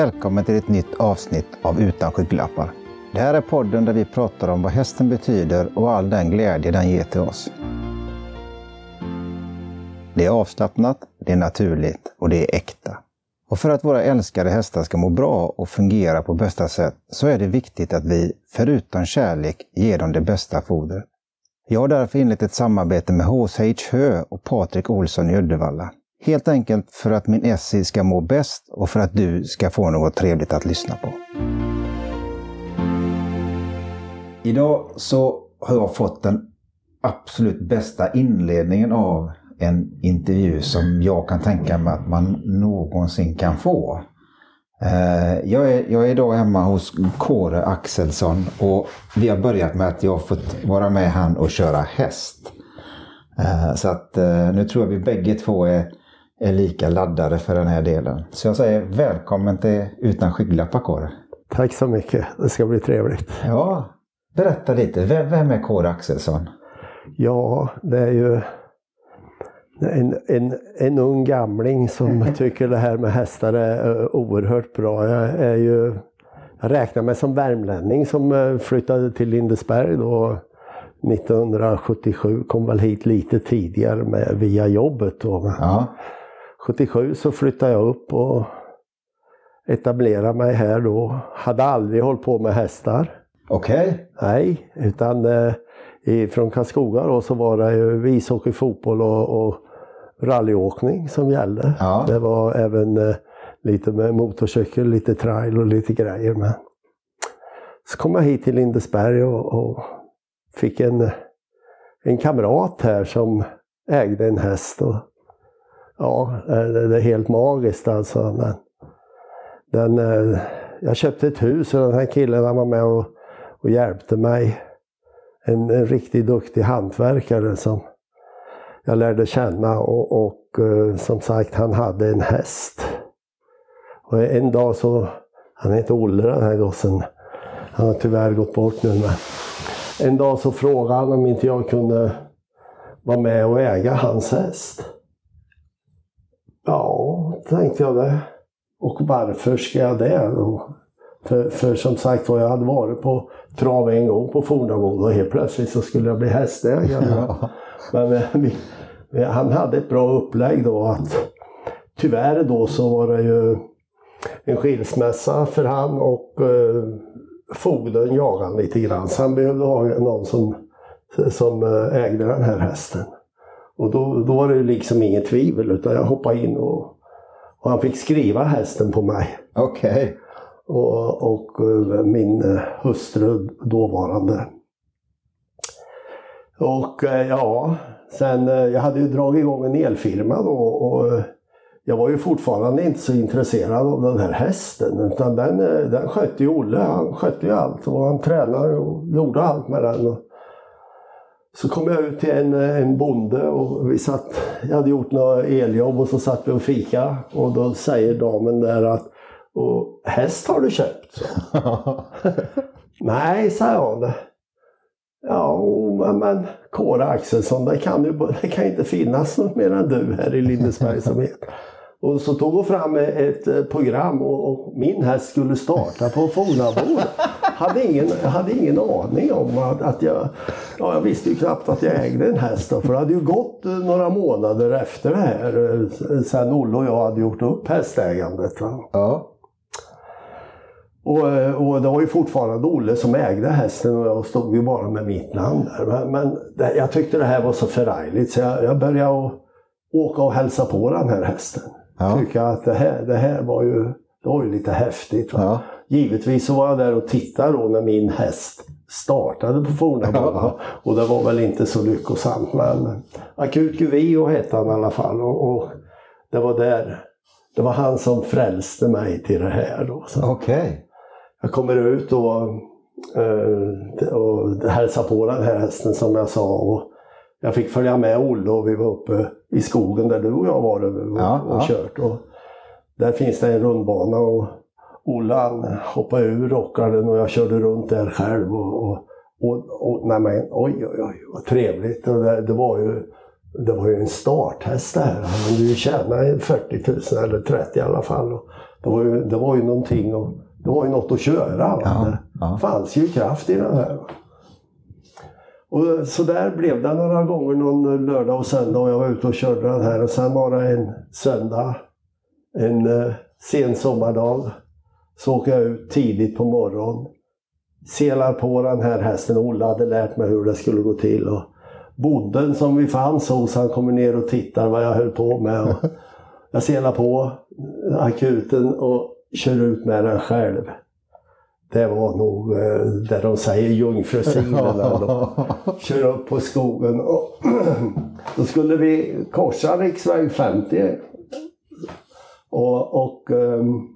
Välkommen till ett nytt avsnitt av Utan skygglappar. Det här är podden där vi pratar om vad hästen betyder och all den glädje den ger till oss. Det är avslappnat, det är naturligt och det är äkta. Och för att våra älskade hästar ska må bra och fungera på bästa sätt så är det viktigt att vi, förutom kärlek, ger dem det bästa fodret. Jag har därför inlett ett samarbete med HSH Hö och Patrik Olsson i Uddevalla. Helt enkelt för att min Essie ska må bäst och för att du ska få något trevligt att lyssna på. Idag så har jag fått den absolut bästa inledningen av en intervju som jag kan tänka mig att man någonsin kan få. Eh, jag är, jag är idag hemma hos Kåre Axelsson och vi har börjat med att jag har fått vara med han och köra häst. Eh, så att eh, nu tror jag vi bägge två är, är lika laddade för den här delen. Så jag säger välkommen till Utan skygglappar Kåre. Tack så mycket, det ska bli trevligt. Ja, berätta lite, vem, vem är Kåre Axelsson? Ja, det är ju en, en, en ung gamling som tycker det här med hästar är oerhört bra. Jag är ju, jag räknar mig som värmlänning som flyttade till Lindesberg då 1977, kom väl hit lite tidigare med, via jobbet. Då. Ja. 77 så flyttade jag upp och etablerade mig här då. Hade aldrig hållit på med hästar. Okej. Okay. Nej, utan eh, från Karlskoga då så var det ju ishockey, fotboll och, och rallyåkning som gällde. Ja. Det var även eh, lite med motorcykel, lite trail och lite grejer med. Så kom jag hit till Lindesberg och, och fick en, en kamrat här som ägde en häst. Och, ja, eh, det, det är helt magiskt alltså. Men den, eh, jag köpte ett hus och den här killen han var med och, och hjälpte mig. En, en riktigt duktig hantverkare som jag lärde känna och, och eh, som sagt han hade en häst. Och en dag så, han heter Olle den här gossen, han har tyvärr gått bort nu men en dag så frågade han om inte jag kunde vara med och äga hans häst. Ja, tänkte jag det. Och varför ska jag det då? För, för som sagt var, jag hade varit på trav en gång på Fornabo och helt plötsligt så skulle jag bli hästägare. Ja. Men vi, vi, han hade ett bra upplägg då att tyvärr då så var det ju en skilsmässa för han och eh, fogden jagade lite grann. Så han behövde ha någon som, som eh, ägde den här hästen. Och då, då var det liksom inget tvivel utan jag hoppade in och, och han fick skriva hästen på mig. Okej. Okay. Och, och eh, min hustru dåvarande. Och eh, ja, sen jag hade ju dragit igång en elfirma då och jag var ju fortfarande inte så intresserad av den här hästen utan den, den skötte ju Olle. Han skötte ju allt och han tränade och gjorde allt med den. Så kom jag ut till en, en bonde och vi satt, jag hade gjort några eljobb och så satt vi och fika och då säger damen där att och, häst har du köpt? Nej, sa jag. Ja, men Kåre Axelsson, det kan, ju, det kan inte finnas något mer än du här i Lindesberg som heter. Och så tog hon fram ett program och, min häst skulle starta på Fornabo. hade ingen, hade ingen aning om att, att jag... Ja, jag visste ju knappt att jag ägde en häst för det hade ju gått några månader efter det här sen Olle och jag hade gjort upp hästägandet. Ja. Och, och det var ju fortfarande Olle som ägde hästen och jag stod ju bara med mitt namn där. Men, men det, jag tyckte det här var så förargligt så jag, jag började åka och hälsa på den här hästen. Ja. Tycka att det här, det här var ju, det var ju lite häftigt. Ja. Givetvis så var jag där och tittade då när min häst startade på Fornabana. Ja. Och det var väl inte så lyckosamt. Men Akut Guvio hette han i alla fall. Och, och, det var där. Det var han som frälste mig till det här. Då. Så. Okay. Jag kommer ut och, eh, och hälsar på den här hästen som jag sa. Och jag fick följa med Olle och vi var uppe i skogen där du och jag var och, Ja, och ja. kört. Och där finns det en rundbana och Han hoppade ur rockaren och jag körde runt där själv. Och, och, och, och nej men, oj, oj, oj, vad trevligt. Och det, det, var ju, det var ju en starthäst det här. Han hade ju tjänat 40 000 eller 30 i alla fall. Och det var ju, det var ju någonting och, det var ju något att köra. Ja, det ja. fanns ju kraft i den här. Och så där blev det några gånger någon lördag och söndag och jag var ute och körde den här. Och sen var det en söndag, en eh, sen sommardag. Så åker jag ut tidigt på morgonen. Selar på den här hästen. Olle hade lärt mig hur det skulle gå till. Och bonden som vi fanns hos, han kommer ner och tittar vad jag höll på med. Och jag selar på akuten och kör ut med den själv. Det var nog eh, där de säger jungfrusilen. Kör upp på skogen och då skulle vi korsa riksväg 50. Och, och ehm,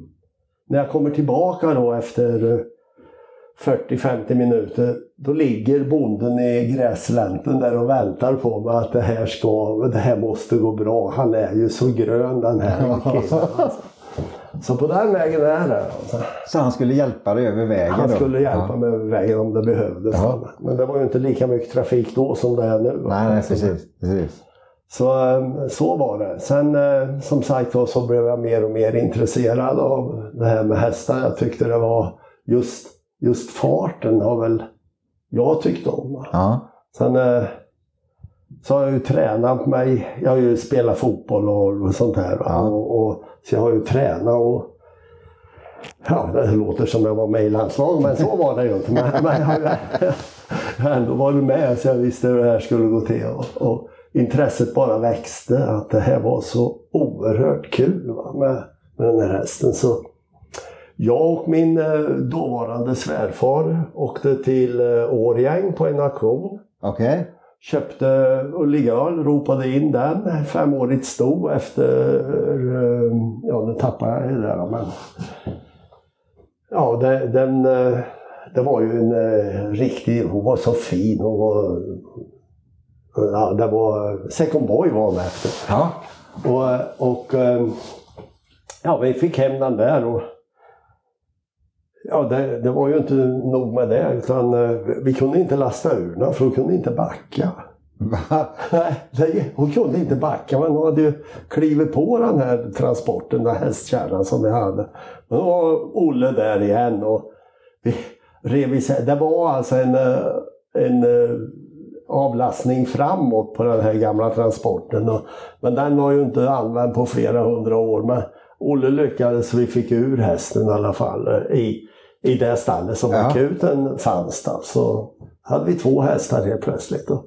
när jag kommer tillbaka då efter eh, 40-50 minuter, då ligger bonden i gräslänten där och väntar på mig att det här ska, det här måste gå bra. Han är ju så grön den här killen. Alltså. Så på den vägen är det. Alltså. Så han skulle hjälpa dig över vägen Han då? skulle hjälpa Ja. mig över vägen om det behövdes. Ja. Men det var ju inte lika mycket trafik då som det är nu. Nej, nej, precis. precis. Så, eh, så var det. Sen eh, som sagt då, så blev jag mer och mer intresserad av det här med hästar. Jag tyckte det var just, just farten har väl jag tyckt om. Ja. Sen eh, så har jag ju tränat mig. Jag har ju spelat fotboll och, sånt här. va. Ja. Och, och, så jag har ju tränat och Ja, det låter som jag var med i landslaget, men så var det ju inte. Men, men jag, ju- jag har ändå varit med så jag visste hur det här skulle gå till. Och, och intresset bara växte. Att det här var så oerhört kul va, med, med den här hästen. Så jag och min eh, dåvarande svärfar åkte till eh, Årjäng på en auktion. Okej. Köpte Ulligal, ropade in den. Femårigt sto efter... eh, Ja, nu tappade jag det där. Men, ja, den... eh, Det var ju en riktig... Hon var så fin. Hon var... Ja, det var... Second Boy var hon efter. Ja. Och, och eh, ja, vi fick hem den där. Och, ja, det, det var ju inte nog med det. Utan eh, vi kunde inte lasta ur den för hon kunde inte backa. Nej, hon kunde inte backa. Men hon hade ju klivit på den här transporten, den här hästkärran som vi hade. Men då var Olle där igen och vi rev isär. Det var alltså en, eh, en eh, avlastning framåt på den här gamla transporten. Men den var ju inte använd på flera hundra år. Men Olle lyckades vi fick ur hästen i alla fall eh, i, i det stallet som Ja. akuten fanns. Då. Så hade vi två hästar helt plötsligt. Och,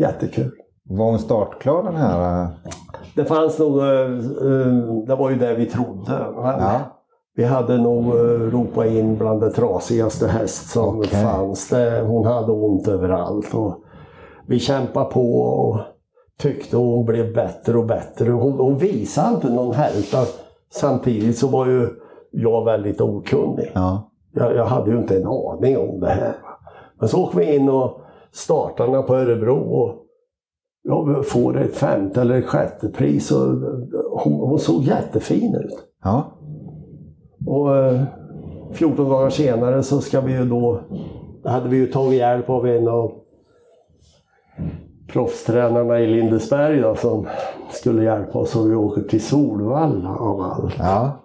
jättekul. Var hon startklar den här? eh? Det fanns nog, eh, det var ju det vi trodde. Ja. Vi hade nog ropat in bland det trasigaste häst som Okej. fanns. Hon hade ont överallt. Och vi kämpade på och tyckte hon blev bättre och bättre. Hon, hon visade inte någon hälta. Samtidigt så var ju jag väldigt okunnig. Ja. Jag, jag hade ju inte en aning om det här. Men så åkte vi in och startade den på Örebro och jag får ett femte eller ett sjätte pris. Och hon, hon såg jättefin ut. Ja. Och eh, 14 dagar senare så ska vi ju då, hade vi ju tagit hjälp av en av proffstränarna i Lindesberg då, som skulle hjälpa oss och vi åker till Solvalla av allt. Ja.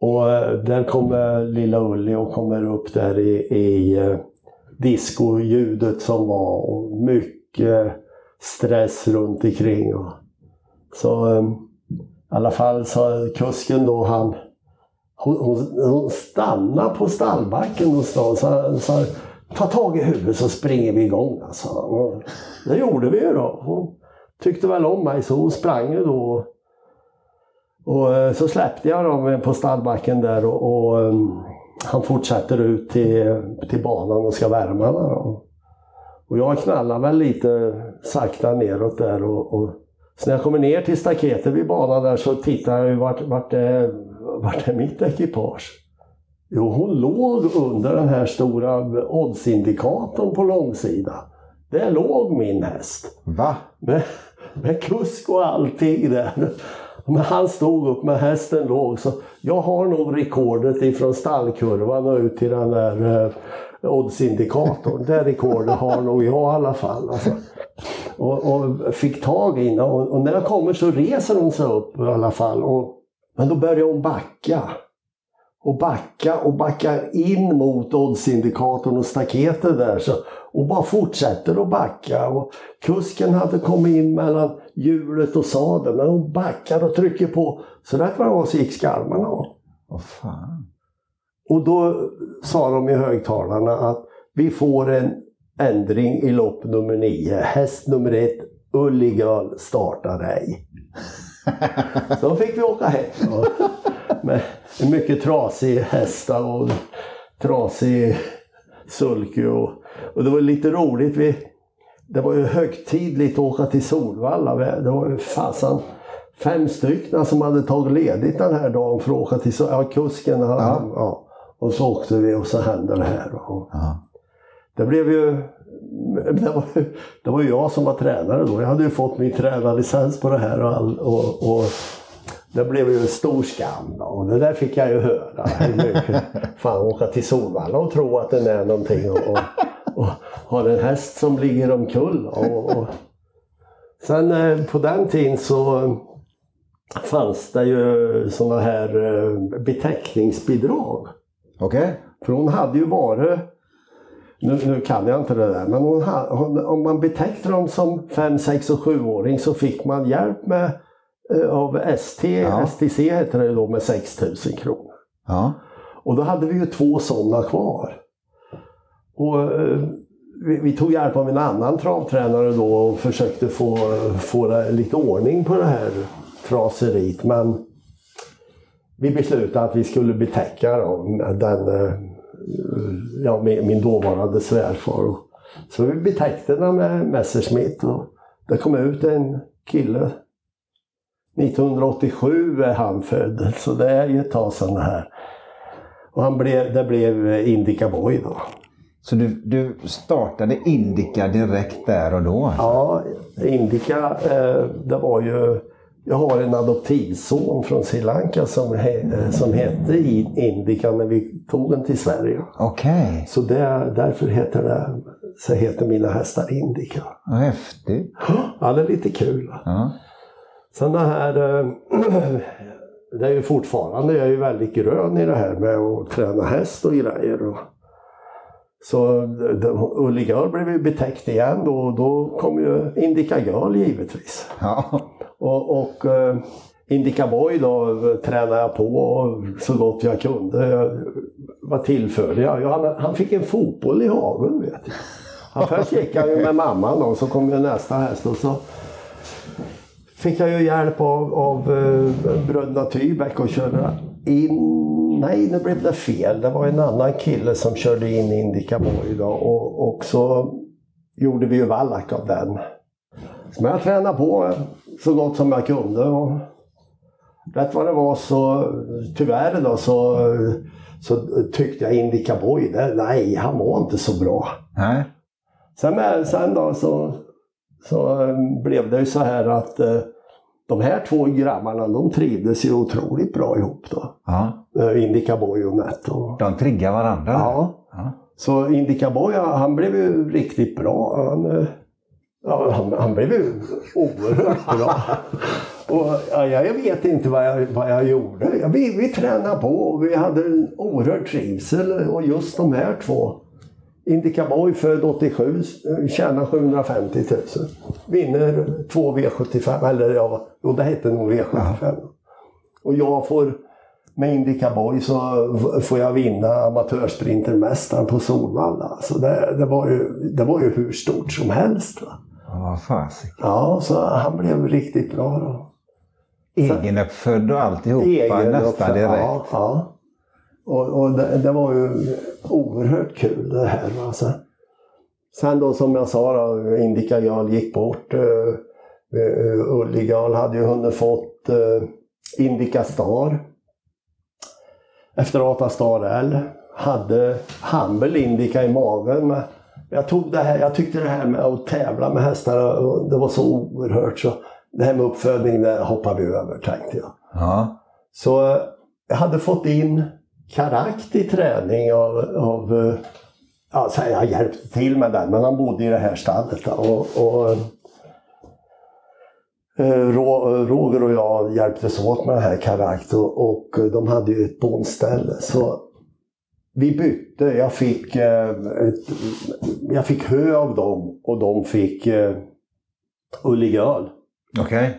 Och eh, där kommer lilla Ulli och kommer upp där i, i eh, discoljudet som var och mycket stress runt omkring. Och, så eh, i alla fall så kusken då han hon, hon, hon stannade på stallbacken någonstans och sa ta tag i huvudet så springer vi igång. Alltså. Och det gjorde vi ju då. Hon tyckte väl om mig så hon sprang ju då. Och eh, så släppte jag dem på stallbacken där och, och ehm, han fortsätter ut till, till banan och ska värma den. Då. Och jag knallar väl lite sakta neråt där och, och så när jag kommer ner till staketet vid banan där så tittar jag ju vart, vart, är, vart är mitt ekipage? Jo, hon låg under den här stora oddsindikatorn på långsida. Där låg min häst. Va? Med, med kusk och allting där. Men han stod upp med hästen låg. Så jag har nog rekordet ifrån stallkurvan och ut till den där eh, oddsindikatorn. Det rekordet har nog jag i alla fall. Alltså. Och, och fick tag i henne. Och, och när jag kommer så reser hon sig upp i alla fall. Och Men då började hon backa. Och backa och backa in mot oddsindikatorn och staketet där. Så, och bara fortsätter att backa. Och kusken hade kommit in mellan hjulet och sadeln. Men hon backar och trycker på. Så vad det var så gick skarvarna av. Åh fan. Och då sa de i högtalarna att vi får en ändring i lopp nummer nio. Häst nummer ett, Ulligal startar ej. Så fick vi åka hem. Med en mycket trasig häst och trasig sulky. Och, och det var lite roligt. Vi, det var ju högtidligt att åka till Solvalla. Det var ju fasen fem stycken som hade tagit ledigt den här dagen för att åka till ja, kusken. Han, ja. ja. Och så åkte vi och så hände det här. Och Ja. Det blev ju... Det var, det var ju jag som var tränare då. Jag hade ju fått min tränarlicens på det här och, all, och, och det blev ju en stor skam. Då. Och det där fick jag ju höra. Fan, åka till Solvalla och tro att den är någonting och, och, och ha en häst som ligger omkull. Och, och. Sen eh, på den tiden så fanns det ju sådana här eh, beteckningsbidrag. Okej? För hon hade ju varit, nu, nu kan jag inte det där, men hon, hon, om man betecknade dem som 5, 6 och 7-åring så fick man hjälp med, eh, av ST, Ja. STC heter det då, med 6 000 kronor. Ja. Och då hade vi ju två sådana kvar. Och eh, vi, vi tog hjälp av en annan travtränare då och försökte få, få lite ordning på det här traseriet. Men vi beslutade att vi skulle betäcka då, den, eh, ja, min, min dåvarande svärfar. Så vi betäckte den med Messerschmitt. Och det kom ut en kille. 1987 är han född, så det är ju ett tag sedan det här. Och han blev, det blev Indica Boy då. Så du, du startade Indica direkt där och då? Ja, Indica, eh, det var ju... Jag har en adoptivson från Sri Lanka som, he, eh, som hette Indica när vi tog den till Sverige. Okej, Så det, därför heter det, så heter mina hästar Indica. vad häftigt. Ja, det är lite kul. Ja. Sen det här, eh, det är ju fortfarande, jag är ju väldigt grön i det här med att träna häst och grejer. Och, så Ulli Girl blev ju betäckt igen då och då kom ju Indica Girl givetvis. Ja. Och, och eh, Indica Boy då tränade jag på så gott jag kunde. Jag tillförde jag. jag han, han fick en fotboll i hagen vet jag. Han först gick han ju med mamman då, så kom ju nästa häst och så fick jag ju hjälp av, av uh, bröderna Tybeck och köra in. Nej, nu blev det fel. Det var en annan kille som körde in Indica Boy då och, och så gjorde vi ju vallack av den. Som jag tränade på så gott som jag kunde. Och rätt vad det var så, tyvärr då, så, så tyckte jag Indica Boy, nej han var inte så bra. Nej. Sen, med, sen då så, så eh, blev det ju så här att eh, de här två grabbarna de trivdes ju otroligt bra ihop då. Ja. Eh, Indica Boy och Nett. Och, De triggar varandra? ja. Ja. Så Indica Boy han blev ju riktigt bra. Han, eh, ja, han, han blev ju oerhört bra. Och, ja, jag vet inte vad jag, vad jag gjorde. Ja, Vi, vi tränade på och vi hade en oerhörd trivsel. Och just de här två. Indica Boy född 87, eh, tjänar 750 000. Vinner två V75, eller ja, jo, det hette nog V75. Och jag får, med Indica Boy så får jag vinna amatörsprintermästaren på Solvalla. Så det, det, var ju, det var ju hur stort som helst. Va? Vad fasiken. Ja, så han blev riktigt bra då. Egenuppfödd och alltihopa Egen nästan direkt. Ja, ja. Och, och det, det var ju oerhört kul det här. va. Sen, då som jag sa då, Indica Jarl gick bort. Uh, Ulli Jarl hade ju hunnit fått uh, Indica Star. Efter Ata Star L. Hade Humble Indica i magen. Jag, tog det här, jag tyckte det här med att tävla med hästar, det var så oerhört. Så det här med uppfödning, det hoppar vi över tänkte jag. Ja. Så eh, jag hade fått in Karakt i träning av, av eh, ja, så jag hjälpte till med den, men han bodde i det här stallet. Och, och, Eh, Roger och jag hjälptes åt med det här Karakt och, och de hade ju ett bondställe. Så vi bytte. Jag fick, eh, ett, jag fick hö av dem och de fick eh, ullig öl. Okej. Okay.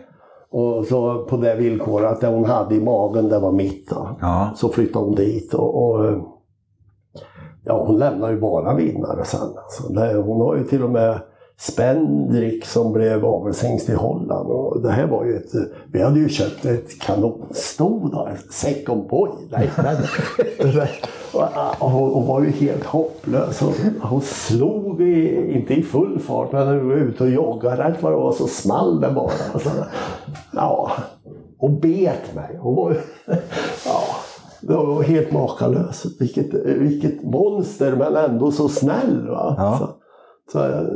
Och så på det villkoret att det hon hade i magen, det var mitt. Ja. Så flyttade hon dit och, och eh, ja, hon lämnar ju bara vinnare sen. Alltså. Det, hon har ju till och med Spendrick som blev avelshingst i Holland. Och det här var ju ett, vi hade ju köpt ett kanonsto där, second boy. och hon var ju helt hopplös. Hon slog, i, inte i full fart, men när vi var ute och joggade rätt vad det var så small det bara. Alltså, ja, och bet mig. Hon var, ja, det var helt makalös. Vilket, vilket monster men ändå så snäll. Va? Ja. Så, så,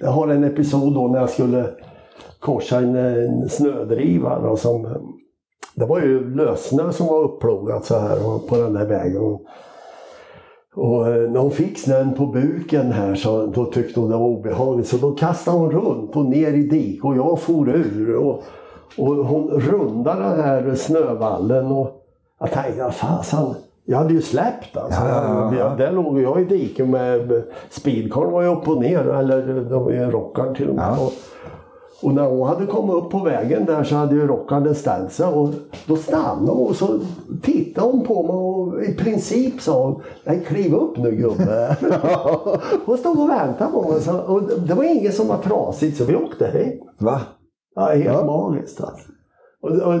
jag har en episod då när jag skulle korsa en, en snödriva. Då, som, det var ju lössnö som var upplogat så här på den där vägen. Och eh, när hon fick snön på buken här så då tyckte hon det var obehagligt. Så då kastade hon runt och ner i dik och jag for ur. Och, och hon rundade den här snövallen och jag tänkte, fasen jag hade ju släppt alltså. Ja, ja, ja. Där låg jag i diket med speedcaren var ju upp och ner, eller det var ju en rockaren till och med. Ja. Och, och när hon hade kommit upp på vägen där så hade ju rockaren ställt sig och då stannade hon och så tittade hon på mig och i princip sa hon Nej, kliv upp nu gubbe. hon stod och väntade på mig. Så, och det var ingen som var trasigt så vi åkte hem. Va? Ja, helt magiskt alltså. Och, och,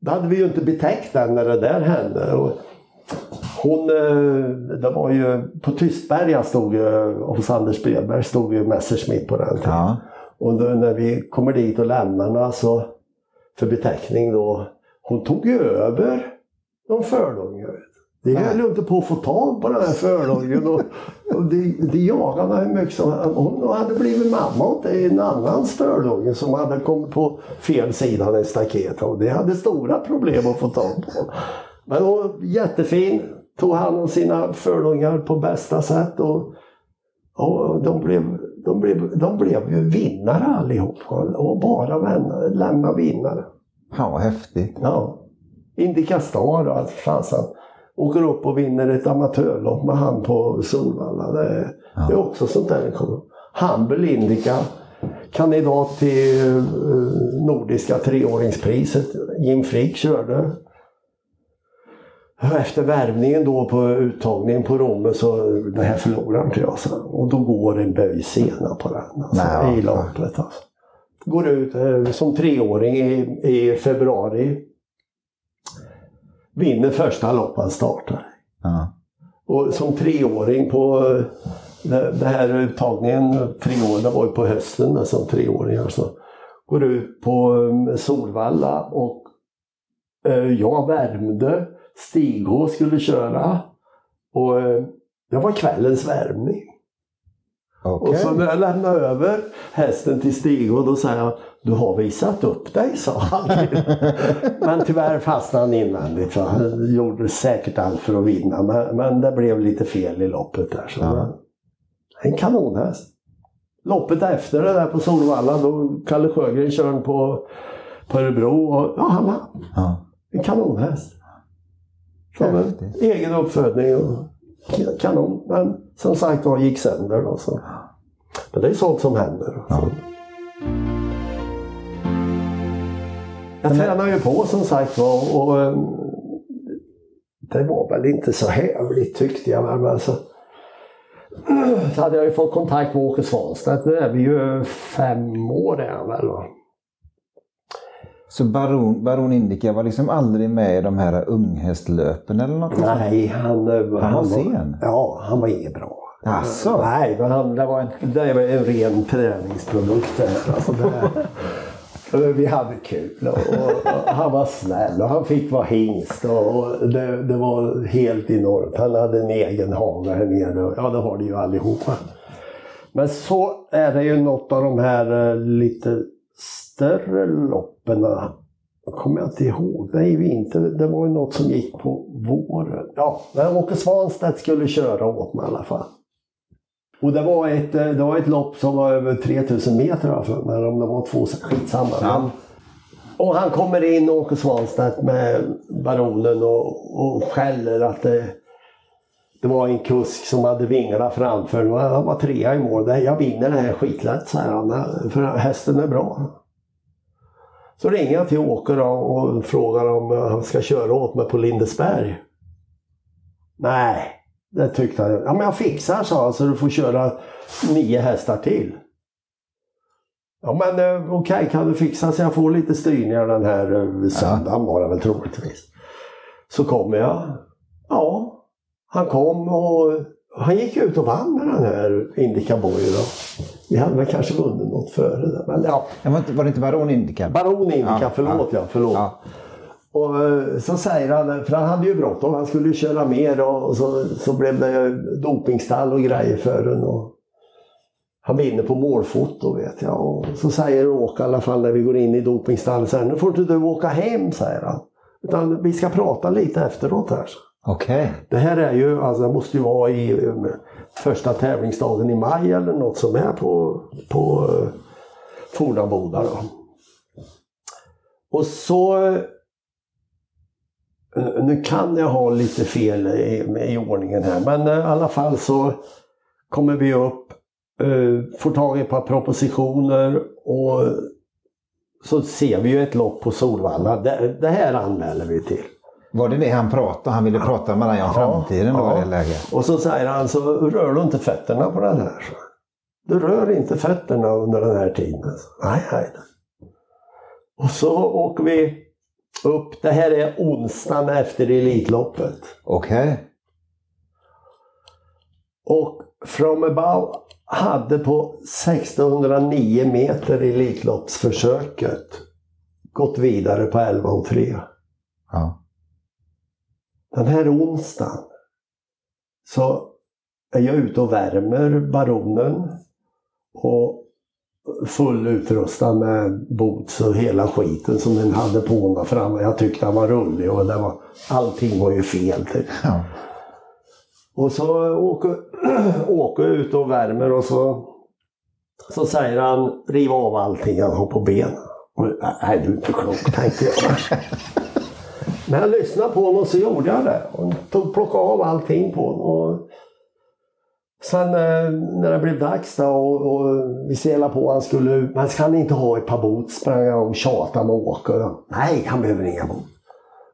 det hade vi ju inte betäckt än när det där hände. Och, hon, eh, det var ju på Tystberga stod ju, hos Anders Bredberg stod ju Messerschmitt på den tiden. Ja. Och då, när vi kommer dit och lämnar henne så för beteckning då, hon tog ju över någon förlång. Det höll ju inte på att få tag på den här förlången. Och, och det, det jagade hur mycket som Hon hade blivit mamma åt en annans förlånge som hade kommit på fel sida i staketet. Och det hade stora problem att få tag på. Men hon var jättefin, tog hand om sina förlångar på bästa sätt. Och, och de, blev, de, blev, de blev ju vinnare allihop. Och bara vänner, lämna vinnare. Ja, vad häftigt. Ja. Indica Star och allt fasen. Åker upp och vinner ett amatörlopp med han på Solvalla. Det, Ja. det är också sånt där. Humble Indica. Kandidat till eh, Nordiska treåringspriset. Jim Frick körde. Efter värvningen då på uttagningen på Romme så det här förlorar inte jag. Så. Och då går en böjsena på den alltså, Nej, i loppet. Alltså. Går ut eh, som treåring i, i februari. Vinner första loppet startar. Ja. Och som treåring på eh, det, det här uttagningen, tre år, det var ju på hösten då, som treåring. Alltså. Går ut på eh, Solvalla och eh, jag värmde. Stig skulle köra. Och eh, det var kvällens värmning. Okej. Och så när jag lämnade över hästen till Stig och då sa jag Du har visat upp dig, sa han. men tyvärr fastnade han invändigt. Så han gjorde säkert allt för att vinna. Men, men det blev lite fel i loppet där. Så Ja. En kanonhäst. Loppet efter det där på Solvalla, då Kalle Sjögren körde på, på Örebro och ja, han vann. Ja. En kanonhäst. Häftigt. egen uppfödning och kanon. Men som sagt var gick sönder då. Så. Men det är sånt som händer. Ja. Jag tränar ju på som sagt var och eh, det var väl inte så hävligt tyckte jag. Men alltså, så hade jag ju fått kontakt med Åke Svanstedt. Nu är vi ju fem år är han väl. Va? Så Baron, Baron Indica var liksom aldrig med i de här unghästlöpen eller något? Nej, han, eh, Han var sen? Ja, han var inget bra. Asså? Nej, men han, det, var en, det var en ren träningsprodukt. Alltså det, vi hade kul och, och, han var snäll och han fick vara hingst. Och, det, det var helt enormt. Han hade en egen hage här nere. Ja, det har de ju allihopa. Men så är det ju något av de här eh, lite större loppen. Kommer jag inte ihåg. Nej, inte. Det var ju något som gick på våren. Ja, men Åke Svanstedt skulle köra åt mig i alla fall. Och det var ett, eh, det var ett lopp som var över 3000 meter har för mig, om det var två, skitsamma. Ja. Och han kommer in, Åke Svanstedt, med baronen och, och skäller att det, det var en kusk som hade vingarna framför. Han var trea i mål. Jag vinner det här skitlätt, säger han. För hästen är bra. Så ringer jag till Åke då och frågar om han ska köra åt mig på Lindesberg. Nej, det tyckte han. Ja, men jag fixar, sa han, så du får köra nio hästar till. Ja men eh, okej, okay, kan du fixa så jag får lite styrningar den här eh, söndagen var det väl troligtvis. Så kommer jag. Ja, han kom och han gick ut och vann med den här Indica Boy. Då. Vi hade väl kanske vunnit något före det. Men ja. Var det inte Baron Indica? Baron Indica, ja, förlåt ja. ja förlåt. Ja. Och eh, så säger han, för han hade ju bråttom, han skulle ju köra mer och så, så blev det dopingstall och grejer för. Och han vinner på målfoto vet jag. Och så säger Åke i alla fall när vi går in i dopingstallet, nu får inte du åka hem, säger han. Utan vi ska prata lite efteråt här. Okej. Okay. Det här är ju, alltså det måste ju vara i första tävlingsdagen i maj eller något som är på, på uh, Fornaboda då. Och så uh, nu kan jag ha lite fel i, i ordningen här men uh, i alla fall så kommer vi upp, uh, får tag i ett par propositioner och så ser vi ju ett lopp på Solvalla. Det, det här anmäler vi till. Var det det han pratade Han ville prata med dig om framtiden då ja. i det läget? Och så säger han så rör du inte fötterna på den här. Du rör inte fötterna under den här tiden. Nej, nej. Och så åker vi upp. Det här är onsdagen efter Elitloppet. Okej. Okay. Och Above hade på 1609 meter Elitloppsförsöket gått vidare på 11 och 3. Ja den här onsdagen så är jag ute och värmer Baronen och full utrustad med boots och hela skiten som den hade på mig fram. Jag tyckte han var rullig och det var, allting var ju fel. Ja. Och så åker, åker jag ut och värmer och så, så säger han riv av allting han har på benen. Nej, du är inte klok, tänkte jag. Men jag lyssnade på honom och så gjorde jag det. Och tog, plockade av allting på honom. Och sen eh, när det blev dags då och, och vi selade på han skulle Men ska han inte ha ett par boots? Sprang jag och tjatade med Åke. Nej, han behöver inga boots.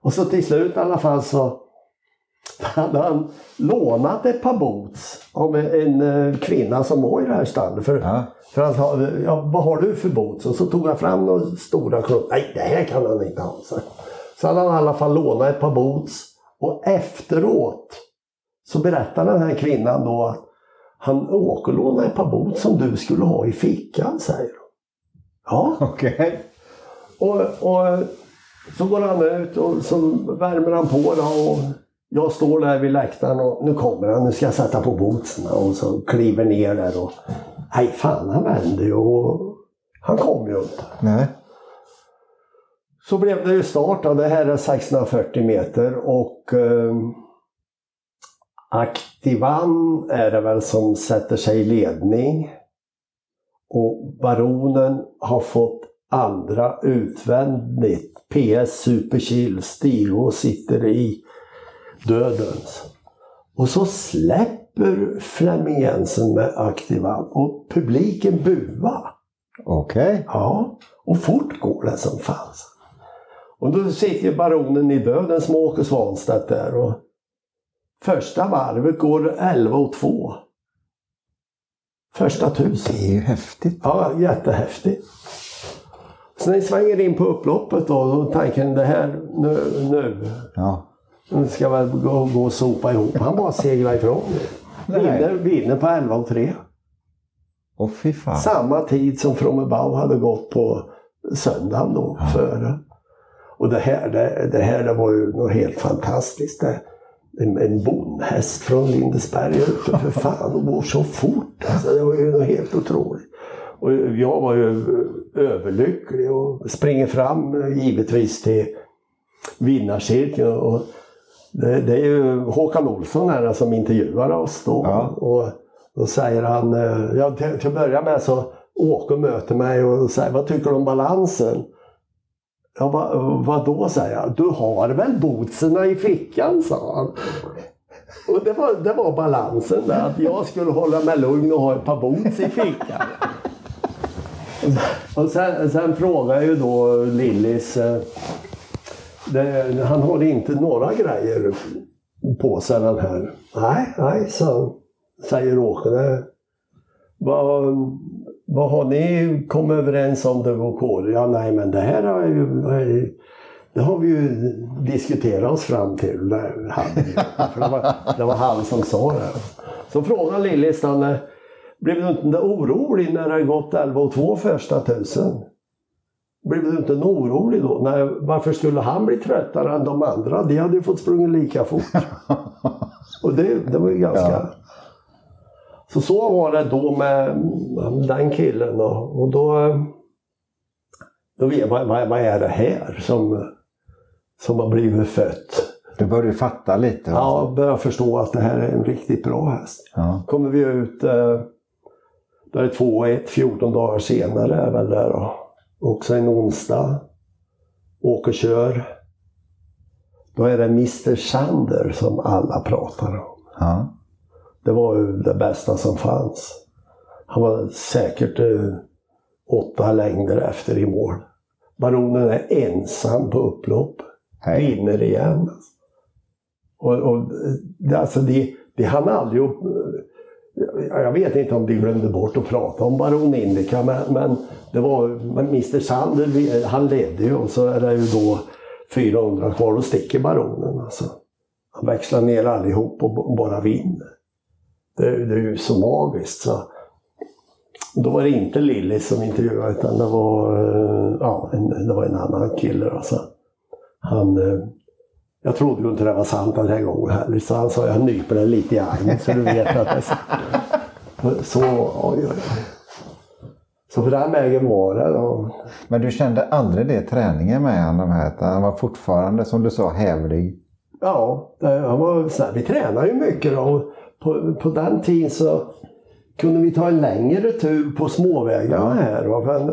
Och så till slut i alla fall så hade han lånat ett par boots av en, en kvinna som var i det här stallet. För, ja. för han sa, ja, vad har du för boots? Och så tog han fram några stora klumpar. Nej, det här kan han inte ha. Så. Så hade han i alla fall lånat ett par boots. Och efteråt så berättade den här kvinnan då att han åker och lånade ett par boots som du skulle ha i fickan, säger hon. Ja. Okej. Okay. Och, och så går han ut och så värmer han på då och jag står där vid läktaren och nu kommer han, nu ska jag sätta på bootsen och så kliver ner där och nej fan han vände ju och han kom ju inte. Nej. Så blev det ju start. Det här är 640 meter och eh, Aktivan är det väl som sätter sig i ledning. Och Baronen har fått andra utvändigt. PS Superchill, Stigo sitter i dödens. Och så släpper Flemming Jensen med Aktivan och publiken buar. Okej. Okay. Ja, och fort går det som fanns. Och då sitter baronen i döden som Åke Svanstedt där. Och första varvet går 11 och 2. Första tusen. Det är ju häftigt. Ja, jättehäftigt. Så när ni svänger in på upploppet då, då tanken det här nu, nu. Ja. Nu ska väl gå, gå och sopa ihop. Han bara seglar ifrån Vinner, vinner på 11 och 3. Åh fy fan. Samma tid som Frommebau hade gått på söndagen då, ja. före. Och det här, det, det här det var ju något helt fantastiskt. Det, en, en bondhäst från Lindesberg ute för fan och går så fort. Alltså, det var ju något helt otroligt. Och jag var ju överlycklig och springer fram givetvis till vinnarcirkeln. Och det, det, är ju Håkan Olsson här som intervjuar oss då. Ja. Och då säger han, eh, ja, till, till att börja med så Åke möter mig och säger vad tycker du om balansen? Jag bara, vad då säger jag. Du har väl bootserna i fickan, sa han. Och det var, det var balansen där, att jag skulle hålla mig lugn och ha ett par boots i fickan. Och sen, sen frågade ju då Lillis, eh, det, han har inte några grejer på sig den här. Nej, nej, så, säger Åke. Vad, vad har ni kommit överens om du och Kåre? Ja, nej men det här har ju, det har vi ju diskuterat oss fram till. För det, var, det var han som sa det. Så frågade Lillis blev du inte orolig när det gått 11 och 2 första tusen? Blev du inte orolig då? Nej, varför skulle han bli tröttare än de andra? De hade ju fått sprungit lika fort. Och det, det var ju ganska... Ja. Så så var det då med den killen. Och då... då vad, vad är det här som, som har blivit fött? Du började fatta lite? Ja, jag började förstå att det här är en riktigt bra häst. Ja. kommer vi ut, eh, då är det 2-1, 14 dagar senare är väl där då. Också en onsdag. Åker och kör. Då är det Mr Sander som alla pratar om. Ja. Det var ju det bästa som fanns. Han var säkert eh, åtta längder efter i mål. Baronen är ensam på upplopp. Hej. Vinner igen. Och, och, alltså det, det hann aldrig upp, jag vet inte om de glömde bort att prata om Baron Indica, men, men det var Mr Sander, han ledde ju och så är det ju då 400 kvar, och sticker Baronen. Alltså. Han växlar ner allihop och bara vinner. Det, det är ju så magiskt. Så. Då var det inte Lilly som intervjuade utan det var, eh, ja, en, det var en annan kille. Alltså. Han, eh, jag trodde ju inte det var sant den här gången heller, så han sa jag nyper den lite i armen så du vet att det är så. Så, oj, oj. Så på den vägen var det. Då. Men du kände aldrig det träningen med honom här? Han var fortfarande, som du sa, hävlig? Ja, han var, så här, vi tränade ju mycket då. På, på den tiden så kunde vi ta en längre tur på småvägarna här. Men,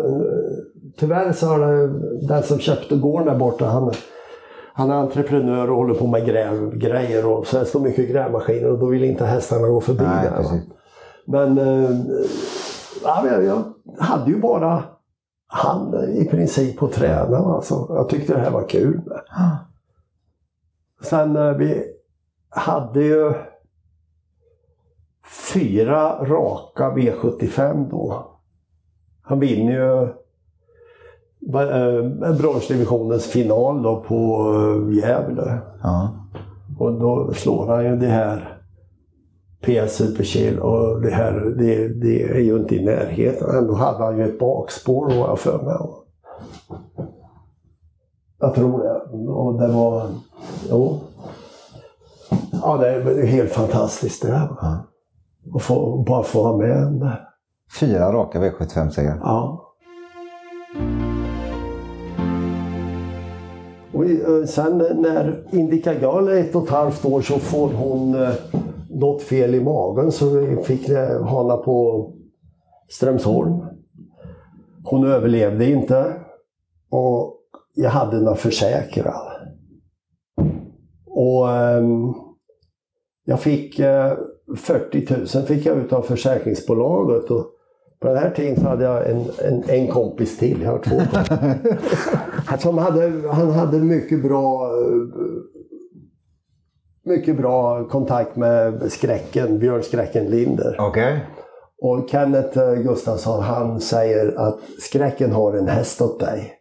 tyvärr så har det, den som köpte gården där borta, han han är entreprenör och håller på med grävgrejer och så det står mycket grävmaskiner och då vill inte hästarna gå förbi Nej, där. Men eh, ja, jag hade ju bara han i princip att träna. Alltså. Jag tyckte det här var kul. Sen eh, vi hade ju fyra raka V75 då. Han vinner ju Eh, branschdivisionens final då på eh, Gävle. Ja. Och då slår han ju det här PS Superchill och det här det, det, är ju inte i närheten. Ändå hade han ju ett bakspår var jag för mig. Jag tror det. Och det var... Jo. Ja, det är helt fantastiskt det här. Ja. Att få, bara få vara med det. Fyra raka V75-segrar. Ja. Och eh, sen när Indica Girl är ett och ett halvt år så får hon eh, något fel i magen så vi fick hana på Strömsholm. Hon överlevde inte och jag hade henne försäkrad. Och um, jag fick 40 000 fick jag ut av försäkringsbolaget. Och på den här tiden så hade jag en, en, en kompis till. Jag har två. Som hade, han hade mycket bra mycket bra kontakt med skräcken, Björn Skräcken Linder. Okay. Och Kenneth Gustafsson han säger att skräcken har en häst åt dig.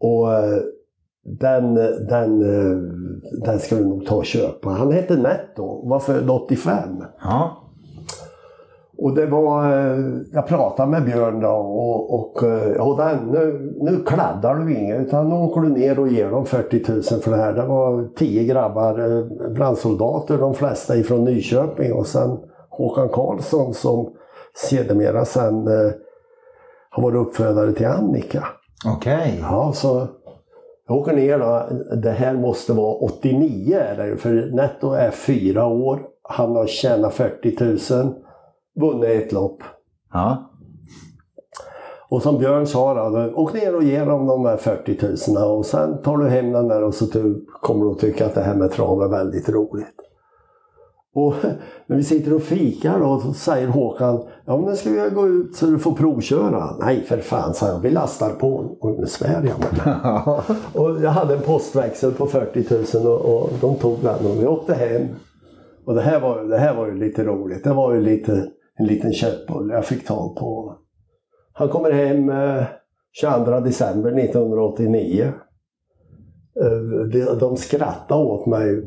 Och eh, den, den, eh, den ska du nog ta och köpa. Han hette Netto, var född 85. Ja. Och det var, eh, jag pratade med Björn då och, och, eh, och den, nu, nu kladdar du inget utan nu åker du ner och ger dem 40 000 för det här. Det var tio grabbar, brandsoldater, de flesta ifrån Nyköping och sen Håkan Karlsson som sedermera sen har varit uppfödare till Annika. Okej. Okay. Ja, så jag åker ner då. Det här måste vara 89 är det för Netto är fyra år. Han har tjänat 40 000 vunnit ett lopp. Ja. Och som Björn sa, då, åk ner och ge dem de här 40 000 och sen tar du hem den där och så du, kommer du att tycka att det här med trav är väldigt roligt. Och när vi sitter och fikar då, så säger Håkan, ja men nu ska vi gå ut så du får provköra. Nej för fan, sa jag, vi lastar på. Och nu svär jag Och jag hade en postväxel på 40 000 och, och de tog den och vi åkte hem. Och det här var, det här var ju lite roligt. Det var ju lite, en liten köttbulle jag fick tag på. Han kommer hem eh, 22 december 1989. Eh, de, de skrattade åt mig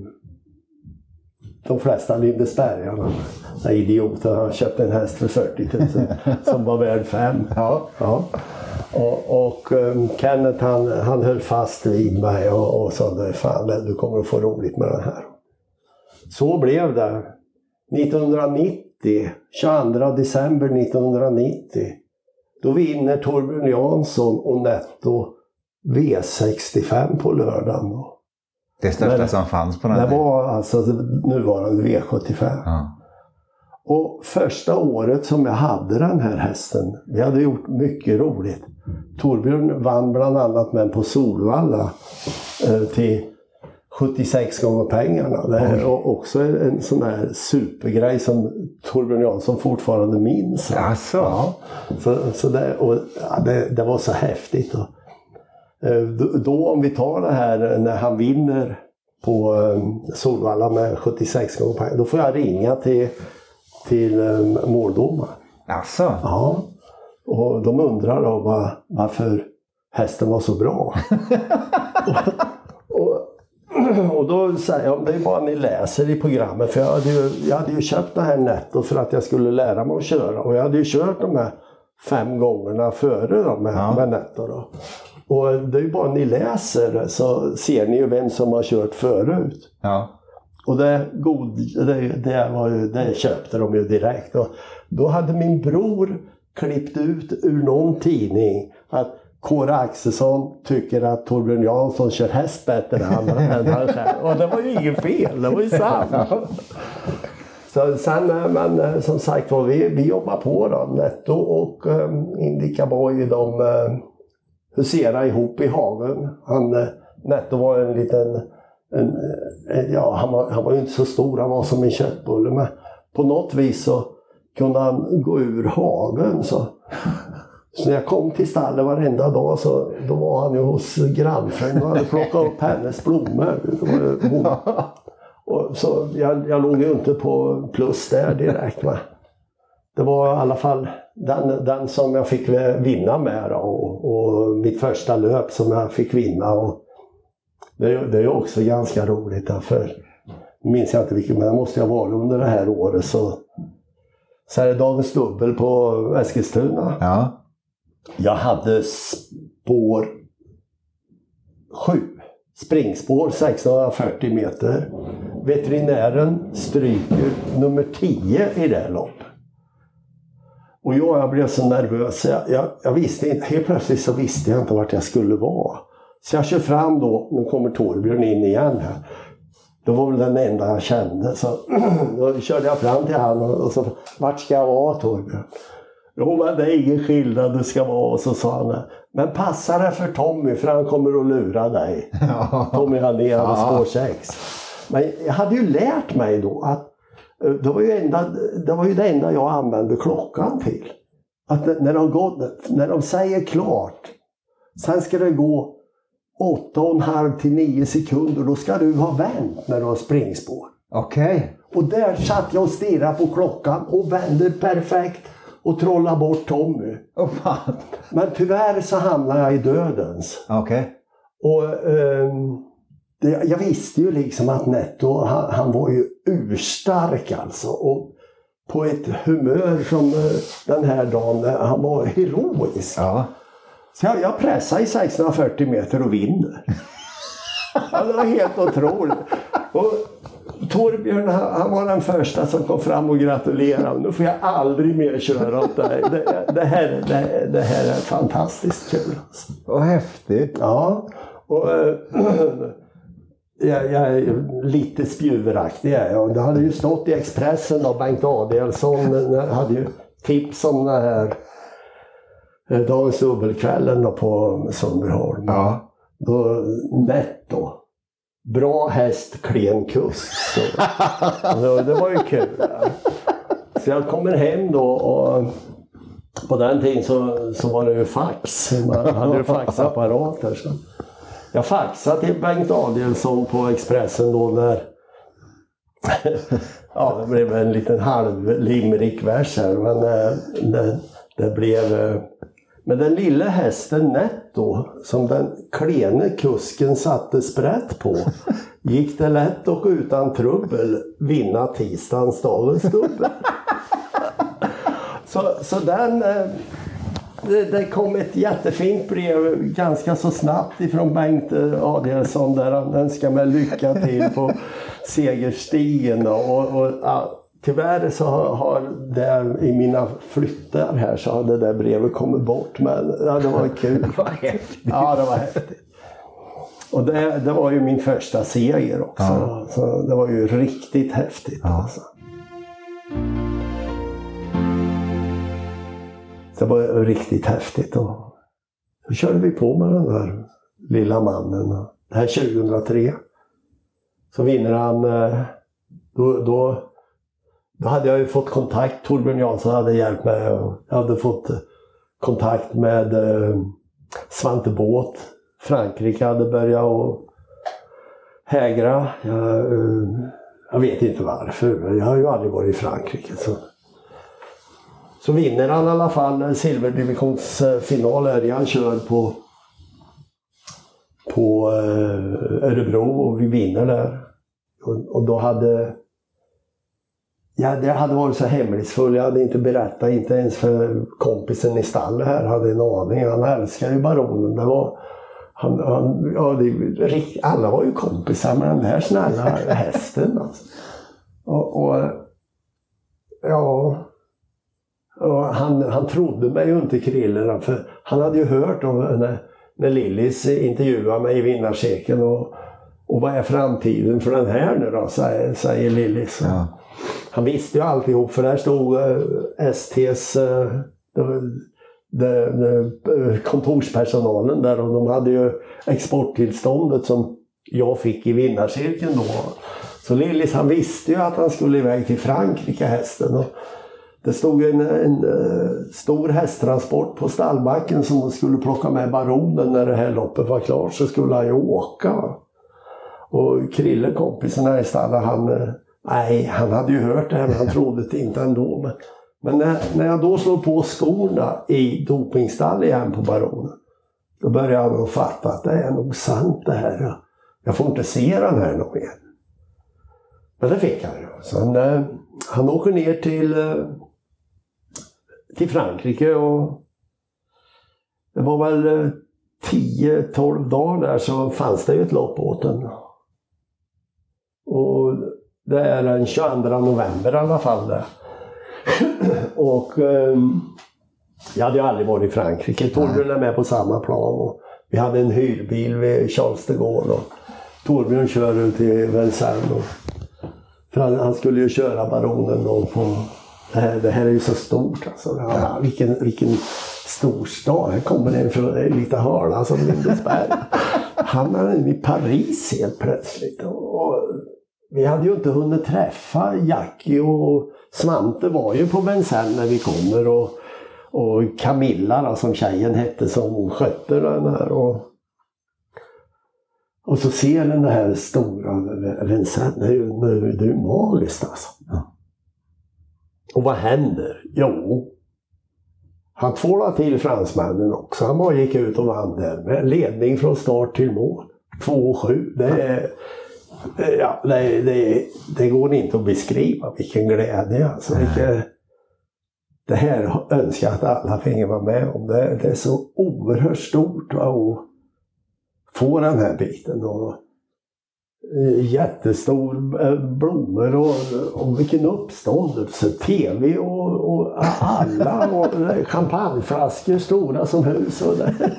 de flesta Lindesbergarna. Idioter, han köpte en häst för 40 000 som var värd 5. Ja. Ja. Och, och um, Kenneth han, han höll fast vid mig och, och sa fan du kommer att få roligt med den här. Så blev det. 1990, 22 december 1990, då vinner Torbjörn Jansson och Netto V65 på lördagen. Det största Men- som fanns på den Det var alltså nuvarande V75. Ja. Och första året som jag hade den här hästen, vi hade gjort mycket roligt. Torbjörn vann bland annat med på Solvalla eh, till 76 gånger pengarna. Det är o- också en sån där supergrej som Torbjörn Jansson fortfarande minns. Jaså? Ja, så, så det, och, ja, det, det var så häftigt. Och, då, då om vi tar det här när han vinner på eh, Solvalla med 76 gånger pengarna, då får jag ringa till, till eh, måldomaren. Alltså? Ja. Och de undrar då var, varför hästen var så bra. och, och, och då säger jag, det är bara ni läser i programmet. För jag hade, ju, jag hade ju köpt det här netto för att jag skulle lära mig att köra. Och jag hade ju kört de här fem gångerna före då med, Ja. med netto. Då. Och det är ju bara ni läser så ser ni ju vem som har kört förut. Ja. Och det, god, det, det, var ju, det köpte de ju direkt. Och då hade min bror klippt ut ur någon tidning att Kåre Axelsson tycker att Torbjörn Jansson kör häst bättre än han, än han själv. Och det var ju inget fel, det var ju sant. Så sen, eh, men eh, som sagt var, vi, vi jobbar på då. Netto och um, Indica Boy, de huserar ihop i hagen. Han, eh, Netto var en liten en, en, ja, han, var, han var ju inte så stor, han var som en köttbulle. Men på något vis så kunde han gå ur hagen. Så, så när jag kom till stallet varenda dag så då var han ju hos grannfrun och hade plockat upp hennes blommor. Och så jag, jag låg ju inte på plus där direkt. Va? Det var i alla fall den, den som jag fick vinna med då, och, och mitt första löp som jag fick vinna. Och det, är- det är också ganska roligt därför minns jag inte vilket, men det måste jag vara under det här året. Så, så är det Dagens Dubbel på Eskilstuna. Ja. Jag hade spår 7. Springspår 1640 meter. Veterinären stryker nummer 10 i det loppet. Och jag, jag blev så nervös. Jag, jag, jag visste inte, helt plötsligt så visste jag inte vart jag skulle vara. Så jag kör fram då, nu kommer Torbjörn in igen här. Det var väl den enda jag kände. Så då körde jag fram till honom och så, vart ska jag vara Torbjörn? Jo men det är ingen skillnad du ska vara. Och så sa han, men passa dig för Tommy för han kommer att lura dig. Tommy Hallén Ja. spår 6. Men jag hade ju lärt mig då att det var ju, enda, det var ju det enda jag använde klockan till. Att när- de, går, när de säger klart, sen ska det gå 8,5 till 9 sekunder, då ska du ha vänt när du har springspår. Okej. Och där satt jag och stirrade på klockan och vände perfekt och trollade bort Tommy. Åh fan. Men tyvärr så hamnade jag i dödens. Okej. Och ehm, det, jag visste ju liksom att Netto, han, han var ju urstark alltså. Och på ett humör som eh, den här dagen, han var heroisk. Ja. Så jag, jag pressar i 640 meter och vinner. ja, det var helt otroligt. Och Torbjörn han, var den första som kom fram och gratulerade. Nu får jag aldrig mer köra åt dig. Det, det, här, det, det här är fantastiskt kul. Alltså. Vad häftigt. Ja, och eh, jag, jag är lite spjuveraktig. är jag. Det hade ju stått i Expressen och Bengt Adelsson hade ju tips om det här eh, Dagens Dubbelkvällen då på Sundbyholm. Ja. Då, netto. Bra häst, klen kusk. Så, så det var ju kul. Så jag kommer hem då och på den tiden så, så var det ju fax. Man hade ju faxapparater. Så. Jag faxade till Bengt Adielsson på Expressen då när ja, det blev en liten halv limerick-vers här. Men eh, det, det blev... eh, Men den lilla hästen Netto, som den klene kusken satte sprätt på, gick det lätt och utan trubbel vinna tisdagens dagens dubbel. så, så den... Det, det kom ett jättefint brev ganska så snabbt ifrån Bengt eh, Adielsson där han önskade mig lycka till på segerstigen. Och, och, ja, tyvärr så har, det i mina flyttar här så har det där brevet kommit bort. Men ja, det var kul. Ja, det var häftigt. Och det, det var ju min första seger också. Ja. Så det var ju riktigt häftigt. Ja. Alltså. Det var riktigt häftigt. Och så körde vi på med den där lilla mannen. Det här 2003. Så vinner han. Eh, då, då, då hade jag ju fått kontakt. Torbjörn Jansson hade hjälpt mig. Jag hade fått eh, kontakt med eh, Svante Båth. Frankrike hade börjat och hägra. Jag, jag vet inte varför. Jag har ju aldrig varit i Frankrike. Så. Så vinner han i alla fall silverdivisionsfinal. Han kör på, på eh, Örebro och vi vinner där. Och, och då hade Ja, det hade varit så hemlighetsfull. Jag hade inte berättat, inte ens för kompisen i stallet här hade en aning. Han älskar ju baronen. Det var, han, han, ja, det, rikt- alla var ju kompisar med den här snälla hästen. Alltså. Och, och ja, och han, han trodde mig ju inte Krille, för han hade ju hört om när, när Lillis intervjuade mig i vinnarcirkeln och, och vad är framtiden för den här nu då, säger, säger Lillis. Ja. Han visste ju alltihop för där stod STs det, det, kontorspersonalen där och de hade ju exporttillståndet som jag fick i vinnarcirkeln då. Så Lillis han visste ju att han skulle iväg till Frankrike hästen. Och det stod en, en eh, stor hästtransport på stallbacken som skulle plocka med baronen när det här loppet var klart så skulle han ju åka. Och Krille, kompisen här i stallet, han, eh, nej, han hade ju hört det här men han trodde det inte ändå. Men, men när, när jag då slår på skorna i dopingstallet igen på baronen, då börjar han nog fatta att det är nog sant det här. Jag får inte se den här någon mer. Men det fick han ju. Så han, eh, han åker ner till, till Frankrike och det var väl eh, 10-12 dagar där så fanns det ju ett lopp åt den. Och det är den 22 november i alla fall. Där. och eh, jag hade ju aldrig varit i Frankrike. Torbjörn är med på samma plan. Och vi hade en hyrbil vid Charles de Gaulle. Och Torbjörn kör ut till Vincennes. För han, han skulle ju köra baronen då på... Det här, det är ju så stort alltså. Ja, vilken, vilken stor stad. Här kommer en från en liten hörna som Lindesberg. Han är i Paris helt plötsligt. Och, vi hade ju inte hunnit träffa Jackie och Svante var ju på Vincennes när vi kommer. Och, och Camilla då, som tjejen hette som skötte den här. Och, och så ser den här stora Vincennes. Det är ju det är ju magiskt alltså. Ja. Och vad händer? Jo, han tvålade till fransmännen också. Han bara gick ut och vann där med ledning från start till mål. 2-7. Det är... Ja, det, det, det går inte att beskriva vilken glädje. Alltså, vilken, det här önskar jag att alla finge vara med om. Det, det är så oerhört stort va, att få den här biten. Och, eh, jättestor eh, blommor och, och vilken uppståndelse. TV och, och alla och eh, champagneflaskor stora som hus. Och det,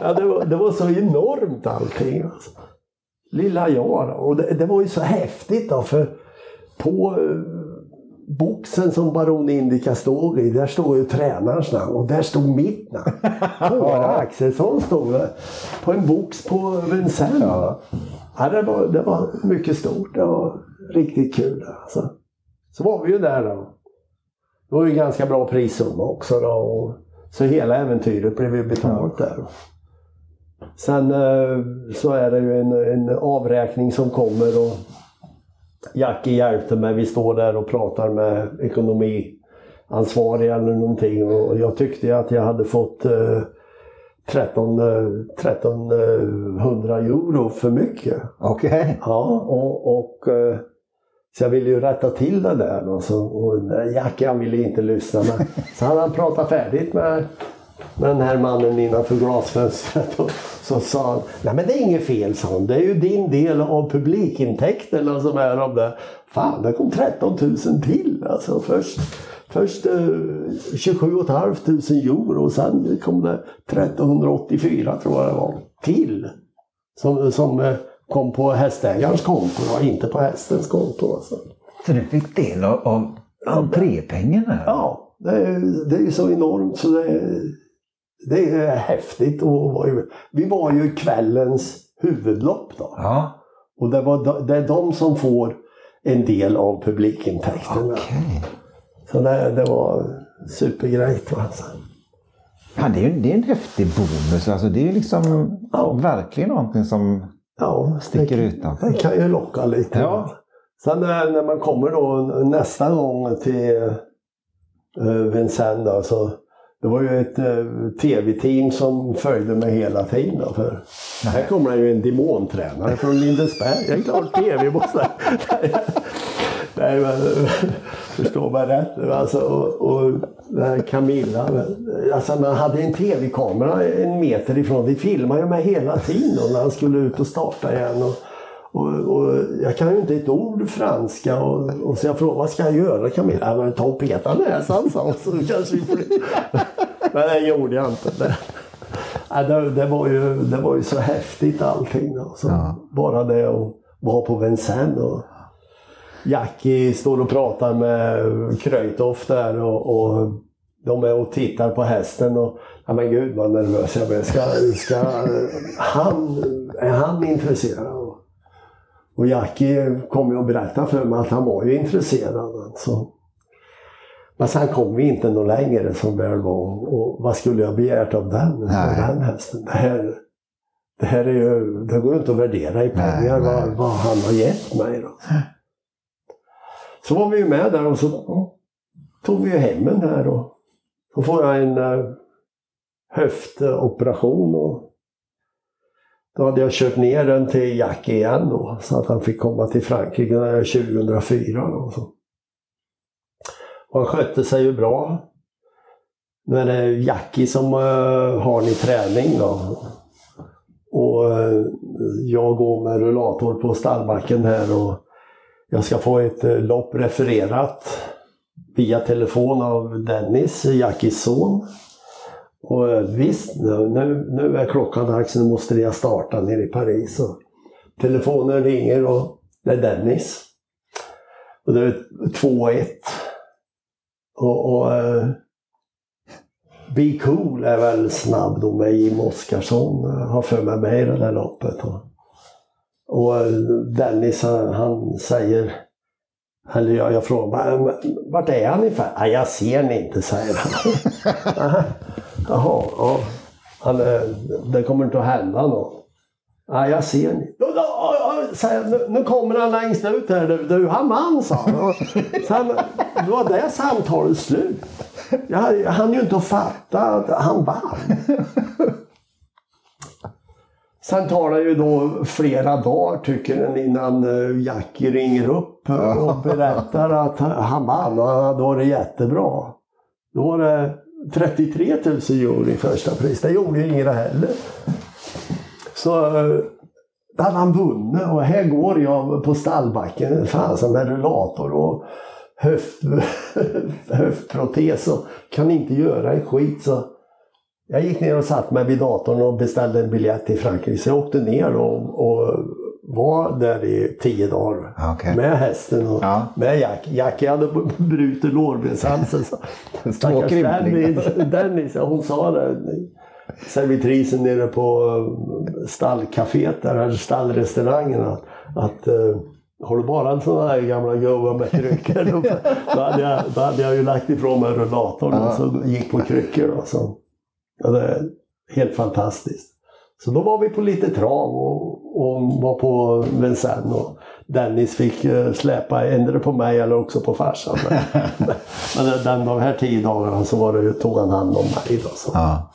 ja, det, var, det var så enormt allting. Alltså. Lilla jag då. Och det, det var ju så häftigt då för på, eh, boxen som Baron Indica stod i, där stod ju tränarens namn och där stod mitt namn. Kåre Axelsson stod det på en box på Vincennes. Ja. Ja. det, var, det var mycket stort. Det var riktigt kul. Alltså. Så var vi ju där då. Det var ju ganska bra prissumma också då. Och, så hela äventyret blev ju betalt där. Sen eh, så är det ju en, en avräkning som kommer och Jackie hjälpte mig. Vi står där och pratar med ekonomiansvariga eller någonting och jag tyckte att jag hade fått eh, 13, 1300 euro för mycket. Okej. Okay. Ja, och, och eh, så jag ville ju rätta till det där. Och, så, och Jackie han ville inte lyssna. Men, så hade han pratat färdigt med, med den här mannen innanför glasfönstret. Och, så sa han, nej men det är inget fel sa han. Det är ju din del av publikintäkterna som är av det. Fan, det kom 13 000 till alltså. Först, först eh, 27 500 euro och sen kom det 1384 tror jag det var. Till. Som, som eh, kom på hästägarens konto och inte på hästens konto. Alltså. Så du fick del av, av entrépengarna? Ja, det är, det är så enormt så det är, det är häftigt. Och vi var ju kvällens huvudlopp då. Ja. Och det, var, det är de som får en del av publikintäkterna. Okay. Så det, det var supergrejt. Alltså. Ja, det, är, det är en häftig bonus. Alltså, det är liksom ja. verkligen någonting som ja, sticker det, ut. Då. Det kan ju locka lite. Ja. Sen när, när man kommer då nästa gång till uh, Vincennes så det var ju ett uh, tv-team som följde mig hela tiden. Då, för här kommer ju en demontränare från Lindesberg. Det är klart tv måste... Nej, men, förstår man rätt. Alltså, och, och Camilla, alltså man hade en tv-kamera en meter ifrån. Vi filmade ju med hela tiden när han skulle ut och starta igen. Och, och, och, jag kan ju inte ett ord franska och, och så jag frågade vad ska jag göra Camilla? Ja, men ta och peta näsan sa så kanske vi får... Men det gjorde jag inte. Det, det, det, var ju, det var ju så häftigt allting. Alltså. Ja. Bara det att vara på Vincennes. Och Jackie står och pratar med Kröjtoff där och, och de är och tittar på hästen och ja men gud vad nervös jag blev. Ska, ska, han, är han intresserad? Och Jackie kom ju och berättade för mig att han var ju intresserad. Alltså. Men sen kom vi inte något längre som väl var. Och vad skulle jag begärt av den, den hästen? Det här, det här är ju, det går ju inte att värdera i pengar vad, vad, han har gett mig. Då. Så var vi ju med där och så tog vi ju hem den här. Och så får jag en eh, höftoperation. Och då hade jag kört ner den till Jack igen då, så att han fick komma till Frankrike 2004. Då, så. Och han skötte sig ju bra. Nu är det Jackie som uh, har ni träning då. Och uh, jag går med rullator på stallbacken här och jag ska få ett eh, lopp refererat via telefon av Dennis, Jackies son. Och eh, visst, nu, nu är klockan dags, nu måste jag starta nere i Paris. Och telefonen ringer och det är Dennis. Och det är 2-1. Och, och uh, Be Cool är väl snabb då med Jim Oskarsson, har för mig med i det där loppet. Och, och eh, Dennis han säger, eller jag, jag frågar, vart är han ungefär? Nej, jag ser ni inte, säger han. Jaha, ja. Han, det kommer inte att hända något. Ja, jag ser ni. Nu, nu kommer han längst ut här. Du, du han vann, sa han. Sen, då var det samtalet slut. Jag, jag hann ju inte att fatta att han vann. Sen tar det ju då flera dagar tycker den innan eh, Jackie ringer upp och berättar att han vann och han hade varit jättebra. Då var det 33 000 euro i första pris. Det gjorde ju ingen heller. Så eh, där hade han vunnit och här går jag på stallbacken, fasen med rullator och höft, höftprotes och kan inte göra en skit. Så jag gick ner och satt mig vid datorn och beställde en biljett till Frankrike. Så jag åkte ner och, och var där i tio dagar. Okej. Med hästen och Ja. med Jack. Jackie hade brutit lårbenshalsen. Stackars. Dennis, hon sa det. Servitrisen nere på eh, stallcaféet där, eller stallrestaurangen. Att, att eh, har du bara en sån här gamla gubbar med kryckor då, hade jag, då hade jag ju lagt ifrån mig rullatorn och så gick på kryckor. Och så. Ja, det är helt fantastiskt. Så då var vi på lite trav och, och var på Vincennes. Och Dennis fick eh, släpa ändra på mig eller också på farsan. Men, men den, de här tio dagarna så var det, ju- tog han hand om mig. Då, så. Ja.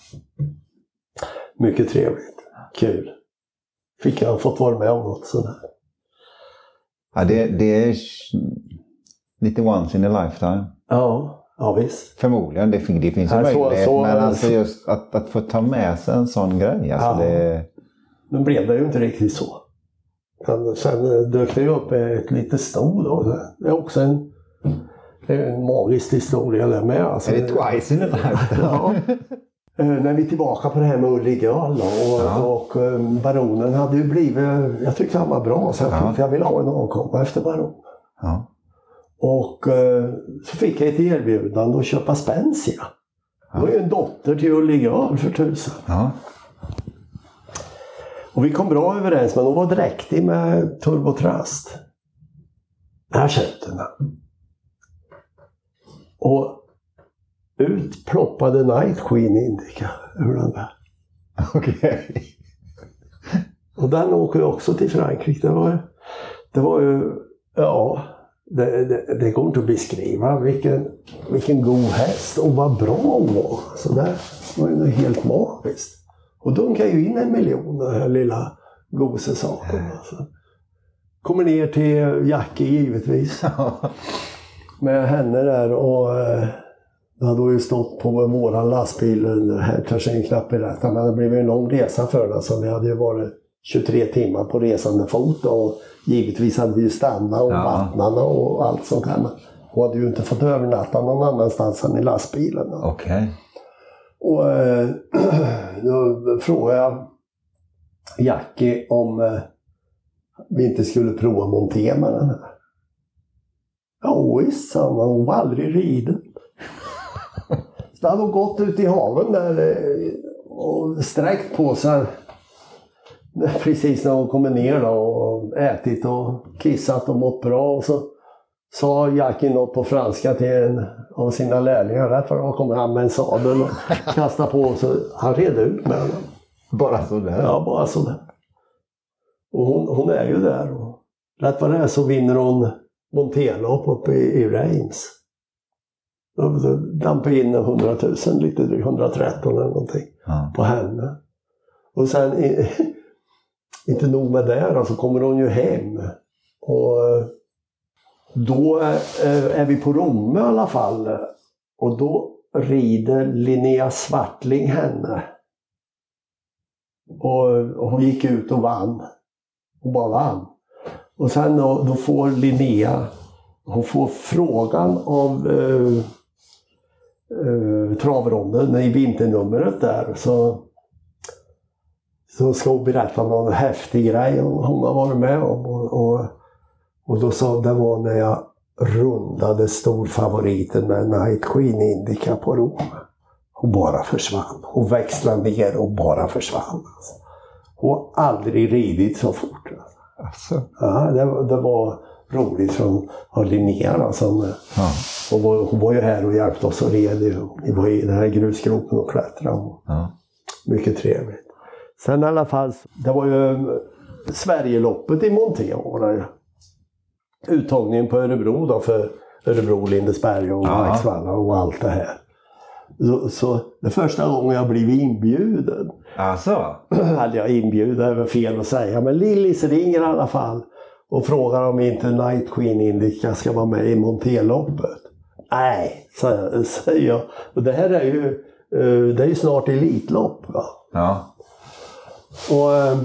Mycket trevligt. Kul. Fick jag fått vara med om något sådär. Ja, det, det är lite once in a lifetime. Ja, ja visst. Förmodligen, det, fin- det finns ju Ja, möjlighet. så- men alltså just att, att få ta med sig en sån grej. Alltså Ja. det, Men blev det ju inte riktigt så. Men sen eh, dök det ju upp ett litet sto då. Det är också en, en magisk historia där med. Alltså, är det twice in a lifetime? Ja. Eh, När vi är tillbaka på det här med Ulrika Öl och, Ja. och eh, baronen hade ju blivit, jag tyckte han var bra så jag Ja. jag ville ha en avkomma efter baron. Ja. Och eh, så fick jag ett erbjudande att köpa Spensia. Det var ju en dotter till Ulrika Öl för tusan. Ja. Och vi kom bra överens men hon var dräktig med turbotrast. Jag köpte den. Och ut ploppade Night Queen Indica ur den där. Okej. Och den åker också till Frankrike. Det var, det var ju, ja, det, det, det går inte att beskriva vilken, vilken god häst och vad bra hon var. Så det var ju helt magiskt. Och dunkade ju in en miljon den här lilla gosesaken. Alltså. Kommer ner till Jackie givetvis. Med henne där och eh, det hade ju stått på våran lastbil, här törs jag ju knappt berätta, men det blev en lång resa för den så vi hade ju varit 23 timmar på resande fot och givetvis hade vi ju stannat och Ja. vattnat och allt sånt där. Men hon hade ju inte fått övernatta någon annanstans än i lastbilen. Okej. Och eh, då frågade jag Jackie om eh, vi inte skulle prova montera med den här. Ja visst, sa han, men hon var aldrig riden. Så hade hon gått ut i haven där eh, och sträckt på sig precis när hon kommer ner då, och ätit och kissat och mått bra. Och så sa Jackie något på franska till en av sina lärlingar. Det var kommer han med en sadel och kastade på. Så han red ut med honom. Bara sådär? Ja, bara sådär. Och hon, hon är ju där. Och rätt vad det är så vinner hon Montelopp uppe i, i Reims. Då då dampade in 100 000, lite drygt, 113 eller någonting Ja. på henne. Och sen, inte nog med det, då, så kommer hon ju hem. Och eh, då eh, är, vi på Romme i alla fall. Och då rider Linnea Svartling henne. Och, och hon gick ut och vann. Hon bara vann. Och sen då, då får Linnea, hon får frågan av eh, eh, travronden i vinternumret där. Så, så ska hon berätta någon häftig grej hon hon har varit med om. Och, och, och då sa det var när jag rundade storfavoriten med Night Queen Indica på Rom. Hon bara försvann. Hon växlade ner och bara försvann. Alltså. Hon har aldrig ridit så fort. Alltså. Ja, det, var- det var roligt från Linnea som Ja. hon var, hon var ju här och hjälpte oss och red. i- Vi var i den här grusgropen och klättrade. Ja. mycket trevligt. Sen i alla fall, det var ju eh, Sverigeloppet i Monté. Uttagningen på Örebro då för Örebro, Lindesberg och Ja. Marksvalla och allt det här. Så, så det första gången jag blivit inbjuden. Alltså? Eller jag inbjuden är väl fel att säga, men Lillis ringer i alla fall och frågar om inte Night Queen Indica ska vara med i Monteloppet. Nej, säger säger jag. Och det här är ju, eh, det är ju snart Elitlopp. Va? Ja. Och, eh,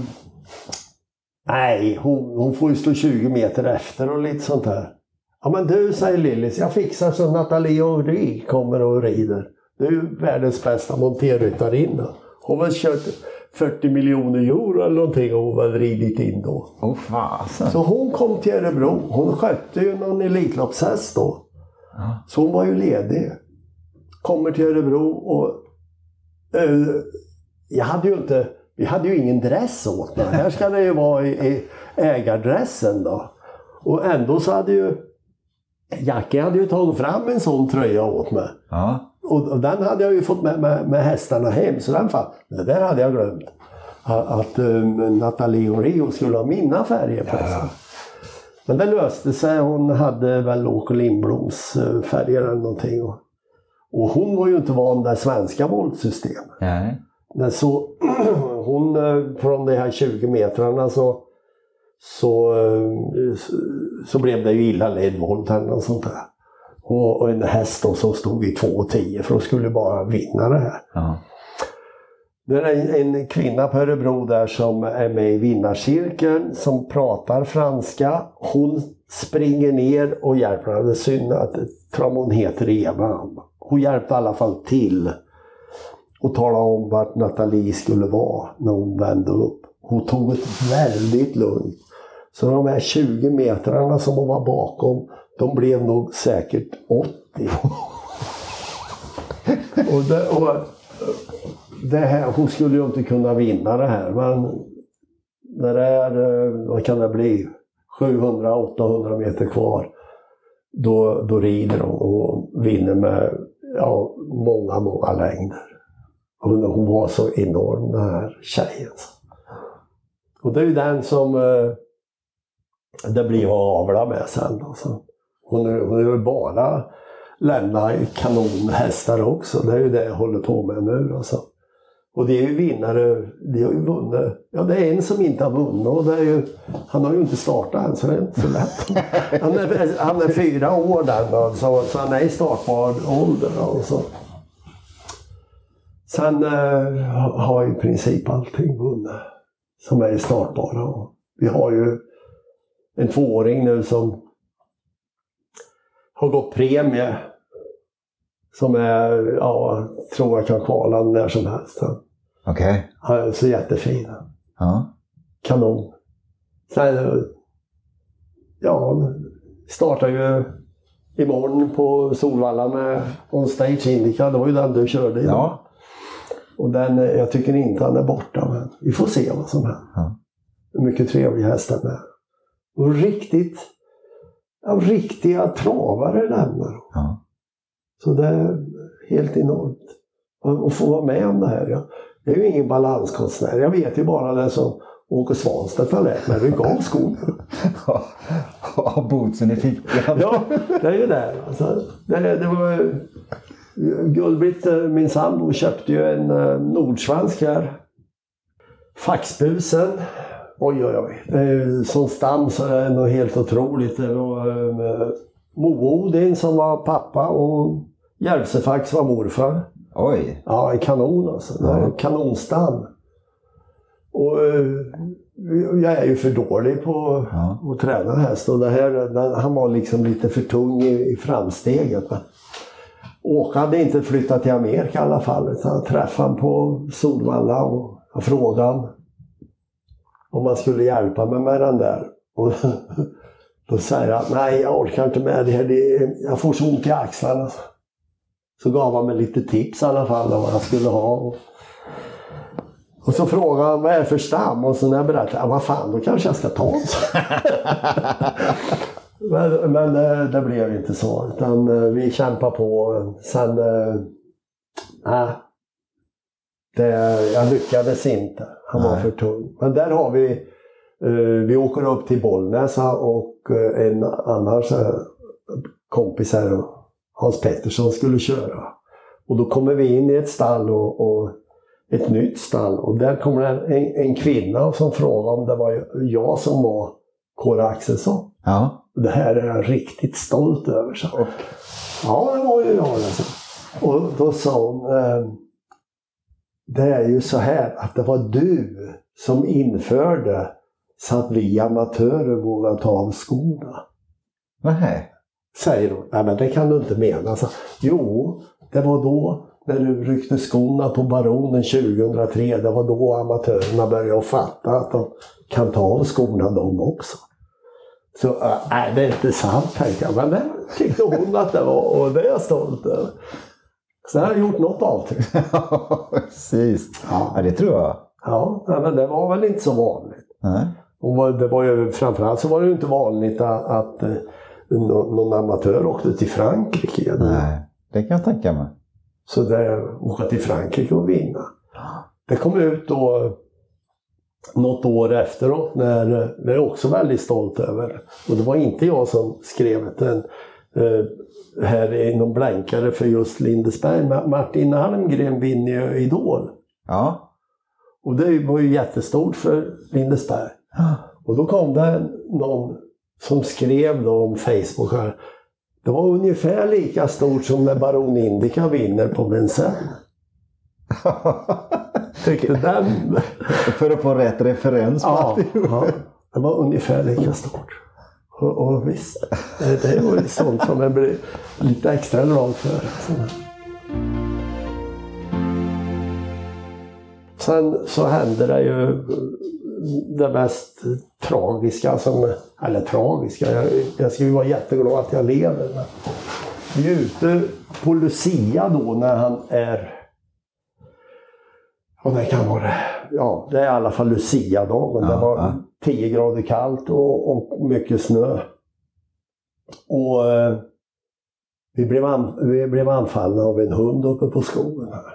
nej, hon, hon får ju stå 20 meter efter och lite sånt där. Ja men du, säger Lillis, jag fixar så Nathalie Henry kommer och rider. Du är ju världens bästa monterryttarinna. Hon har väl kört 40 miljoner euro eller någonting och hon hade ridit in då. Åh fasen. Så hon kom till Örebro. Hon skötte ju någon Elitloppshäst då. Ja. Så hon var ju ledig. Kommer till Örebro och eh, jag hade ju inte, vi hade ju ingen dress åt mig. Här ska det ju vara i, i ägardressen då. Och ändå så hade ju Jackie hade ju tagit fram en sån tröja åt mig. Ja. Och, och den hade jag ju fått med, med, med hästarna hem. Så den fan, det där hade jag glömt. Att, att um, Nathalie och Rio skulle ha mina färger på sig. Men det löste sig. Hon hade väl Åke Lindbloms eh, färger eller någonting. Och, och hon var ju inte van det svenska voltsystemet. Nej. Men så hon eh, från de här 20 metrarna så, så, eh, så blev det ju illa ledd volt eller något sånt där. Och, och en häst då som stod i 2,10 för de skulle bara vinna det här. Ja. Det är en, kvinna på Örebro där som är med i vinnarcirkeln som pratar franska. Hon springer ner och hjälper henne. Synd att, hon heter Eva. Hon hjälpte i alla fall till och talade om vart Nathalie skulle vara när hon vände upp. Hon tog det väldigt lugnt. Så de här 20 metrarna som hon var bakom, de blev nog säkert 80. och det, och det här, hon skulle ju inte kunna vinna det här, men när det är, eh, vad kan det bli, 700-800 meter kvar, då, då rider hon och vinner med ja, många, många längder. Hon, hon var så enorm den här tjejen. Och det är ju den som eh, det blir att avla med sen. Alltså. Hon, är- hon är ju bara lämna kanonhästar också. Det är ju det jag håller på med nu. Alltså. Och det är ju vinnare, de har ju vunnit. Ja, det är en som inte har vunnit och det är ju, han har ju inte startat än så det är inte så lätt. Han är, han är fyra år där så, så han är i startbar ålder. Alltså. Sen eh, har i princip allting vunnit som är startbara. Och Vi har ju en tvååring nu som har gått premie. Som är, ja, tror jag kan kvala när som helst. Okej. Han är så jättefin. Ja. Kanon. Sen, ja, startar ju imorgon på Solvalla med On Stage Indica. Det var ju den du körde idag. Ja. Och den, eh, jag tycker inte han är borta, men vi får se vad som händer. Ja. Mycket trevlig häst den med. Och riktigt, ja, riktiga travare lämnar. Ja. Så det är helt enormt. Att få vara med om det här. Ja. Jag är ju ingen balanskonstnär. Jag vet ju bara det som Åke Svanstedt har lärt mig. Rycka av skorna. Ha bootsen i fickan. Ja, det är ju det. Alltså, det, det var, Gullbritt, eh, min sambo, köpte ju en eh, nordsvensk här. Faxbusen. Oj, oj, oj. Det är sån stam så det är nog helt otroligt. Det var eh, Mo-Odin som var pappa och Järvsefax var morfar. Oj. Ja, en kanon alltså. Det är en kanonstam. Och jag är ju för dålig på Ja. att träna häst. Och det här, han var liksom lite för tung i, i framsteget. Åke hade inte flyttat till Amerika i alla fall. Utan jag träffade honom på Solvalla och jag frågade honom om han skulle hjälpa mig med den där. Och då säger han nej jag orkar inte med det här. Det jag får så ont i axlarna. Så gav han mig lite tips i alla fall om vad jag skulle ha. Och, så frågade han vad är det för stam? Och så när jag berättade, ja, vad fan då kanske jag ska ta en. men men det, det blev inte så. Utan eh, vi kämpade på. Sen, eh, nej. Det, jag lyckades inte. Han var Nej. för tung. Men där har vi, eh, vi åker upp till Bollnäs och eh, en annan kompis här, Hans Pettersson, skulle köra. Och då kommer vi in i ett stall och, och ett nytt stall och där kommer en, en kvinna som frågar om det var jag som var Kåre Axelsson. Ja. Det här är jag riktigt stolt över, så. Och, Ja, det var ju jag. Alltså. Och då sa hon, eh, det är ju så här att det var du som införde så att vi amatörer vågar ta av skorna. nej. Säger hon. Nej men det kan du inte mena. Så, jo, det var då när du ryckte skorna på Baronen 2003, det var då amatörerna började fatta att de kan ta av skorna de också. Så äh, det är inte sant tänkte jag, men det tyckte hon att det var och det är jag stolt över. Så jag har gjort något avtryck. Precis. Ja. ja, det tror jag. Ja, men det var väl inte så vanligt. Nej. Och det var ju, framförallt så var det ju inte vanligt att, att eh, någon amatör åkte till Frankrike. Nej, det kan jag tänka mig. Så det, åka till Frankrike och vinna. Det kom ut då något år efteråt när det är jag också väldigt stolt över. Och det var inte jag som skrev den eh, här inom blänkare för just Lindesberg. Martin Almgren vinner ju Idol. Ja. Och det var ju jättestort för Lindesberg. Och då kom det någon som skrev då om Facebook här. Det var ungefär lika stort som när Baron Indica vinner på Vincennes. Tyckte den... För att få rätt referens på ja, ja, det var ungefär lika stort. Och, och visst, det, det var ju sånt som jag blev lite extra glad för. Sen så hände det ju det mest tragiska, som, eller tragiska, jag, jag ska ju vara jätteglad att jag lever. Men vi är ute på Lucia då när han är och det kan vara, ja det är i alla fall Lucia-dagen. Ja, det var ja. 10 grader kallt och, och mycket snö. Och eh, vi, blev an, vi blev anfallna av en hund uppe på skogen här.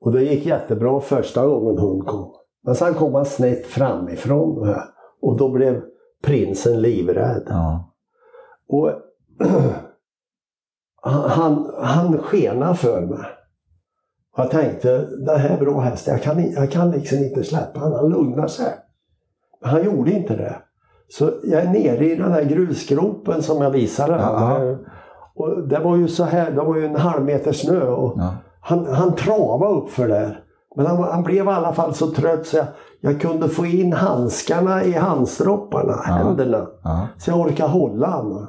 Och det gick jättebra första gången hund kom. Men sen kom han snett framifrån här. Och då blev prinsen livrädd. Ja. Och han, han skenade för mig. Jag tänkte, det här är bra häst, jag kan, jag kan liksom inte släppa honom, han lugnar sig. Men han gjorde inte det. Så jag är nere i den här grusgropen som jag visade. Ja, och det var ju så här, det var ju en halv meter snö. Och ja. han, han travade upp för där. Men han, han, blev i alla fall så trött så jag, jag kunde få in handskarna i handstropparna, ja. händerna. Så jag orkade hålla honom.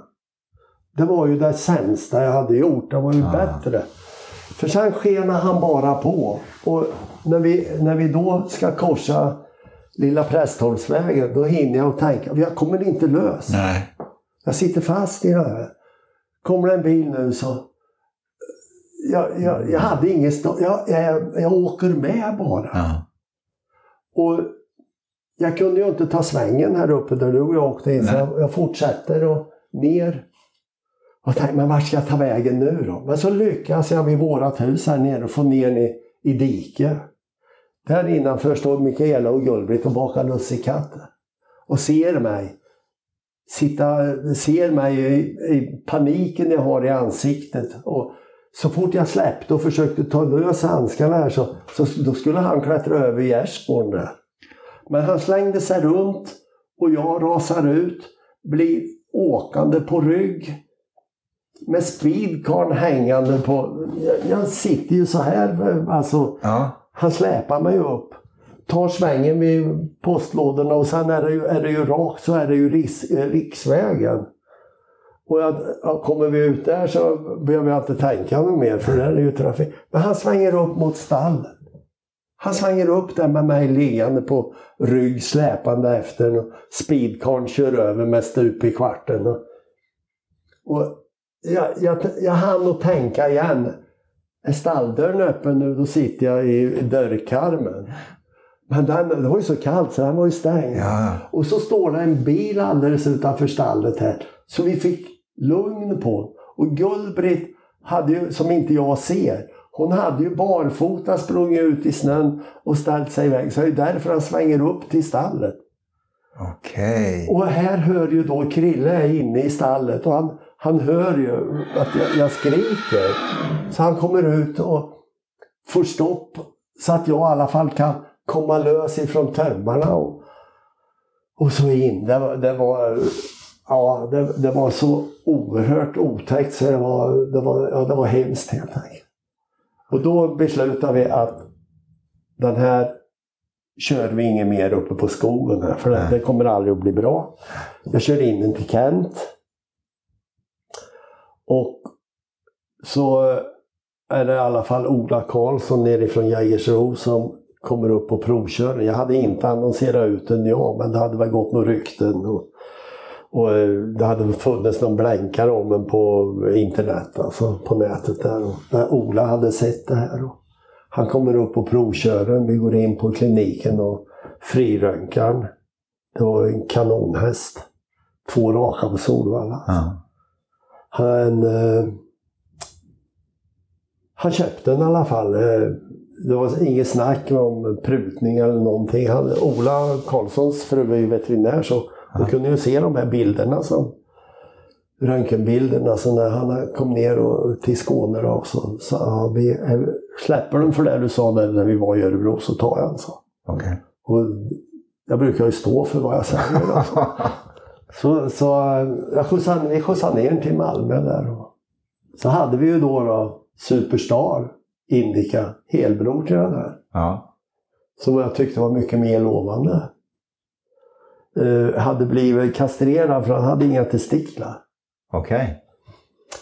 Det var ju det sämsta jag hade gjort, det var ju bättre. För sen skenar han bara på. Och när vi, när vi då ska korsa Lilla Prästholmsvägen, då hinner jag tänka, jag kommer inte lös. Nej. Jag sitter fast i det här. Kommer det en bil nu så... Jag, jag, jag hade ingen stå, jag, jag, jag åker med bara. Ja. Och jag kunde ju inte ta svängen här uppe där du och jag åkte in, så jag, jag fortsätter och ner. Och tänkte, men vart ska jag ta vägen nu då? Men så lyckas jag vid vårat hus här nere få ner i, i diket. Där innanför står Mikaela och Gullbritt och bakar lussekatter. Och ser mig. Sitta, ser mig i, i, paniken jag har i ansiktet. Och så fort jag släppte och försökte ta lös handskarna här så, så då skulle han klättra över gärdsgården där. Men han slängde sig runt och jag rasar ut, blir åkande på rygg med speedcarn hängande på... Jag, jag, sitter ju så här alltså. Ja. Han släpar mig upp. Tar svängen vid postlådorna och sen är det ju, är det ju rakt så är det ju ris, eh, riksvägen. Och jag, kommer vi ut där så behöver jag inte tänka något mer för där är ju trafik. Men han svänger upp mot stallet. Han svänger upp där med mig liggande på rygg släpande efter. Och speedcarn kör över med stup i kvarten. Och, och jag, jag, jag hann nog tänka igen. Är stalldörren öppen nu, då sitter jag i dörrkarmen. Men den, det var ju så kallt så den var ju stängd. Ja. Och så står det en bil alldeles utanför stallet här. Så vi fick lugn på Och Gullbritt hade ju, som inte jag ser, hon hade ju barfota sprungit ut i snön och ställt sig iväg. Så det är därför han svänger upp till stallet. Okej. Okay. Och här hör ju då Krille inne i stallet och han han hör ju att jag, jag skriker. Så han kommer ut och får stopp så att jag i alla fall kan komma lös ifrån tömmarna och, och så in. Det var, det var, ja, det, det, var så oerhört otäckt så det var, det var, ja, det var hemskt helt enkelt. Och då beslutade vi att den här kör vi inget mer uppe på skogen här för det, det kommer aldrig att bli bra. Jag kör in den till Kent. Och så är det i alla fall Ola Karlsson nerifrån Jägersro som kommer upp och provkör. Jag hade inte annonserat ut den jag, men det hade väl gått några rykten. Och, och eh, det hade funnits någon blänkare om den på internet, alltså på nätet där. Och där Ola hade sett det här. Och han kommer upp och provkör den. Vi går in på kliniken och friröntgar Det var en kanonhäst. Två raka på Solvalla. Ja. Han, eh, han köpte den i alla fall. Eh, det var inget snack om prutning eller någonting. Han, Ola Karlssons fru är ju veterinär så ja. du kunde ju se de här bilderna som röntgenbilderna. Så när han kom ner och, till Skåne då, så sa ja, vi eh, släpper den för det du sa när vi var i Örebro så tar jag den. Så. Okay. Och jag brukar ju stå för vad jag säger. Alltså. så, så jag skjutsade, vi skjutsade ner den till Malmö där. Så hade vi ju då, då Superstar Indica helbror till den här. Ja. Som jag tyckte var mycket mer lovande. Uh, hade blivit kastrerad för han hade inga testiklar. Okej. Okay.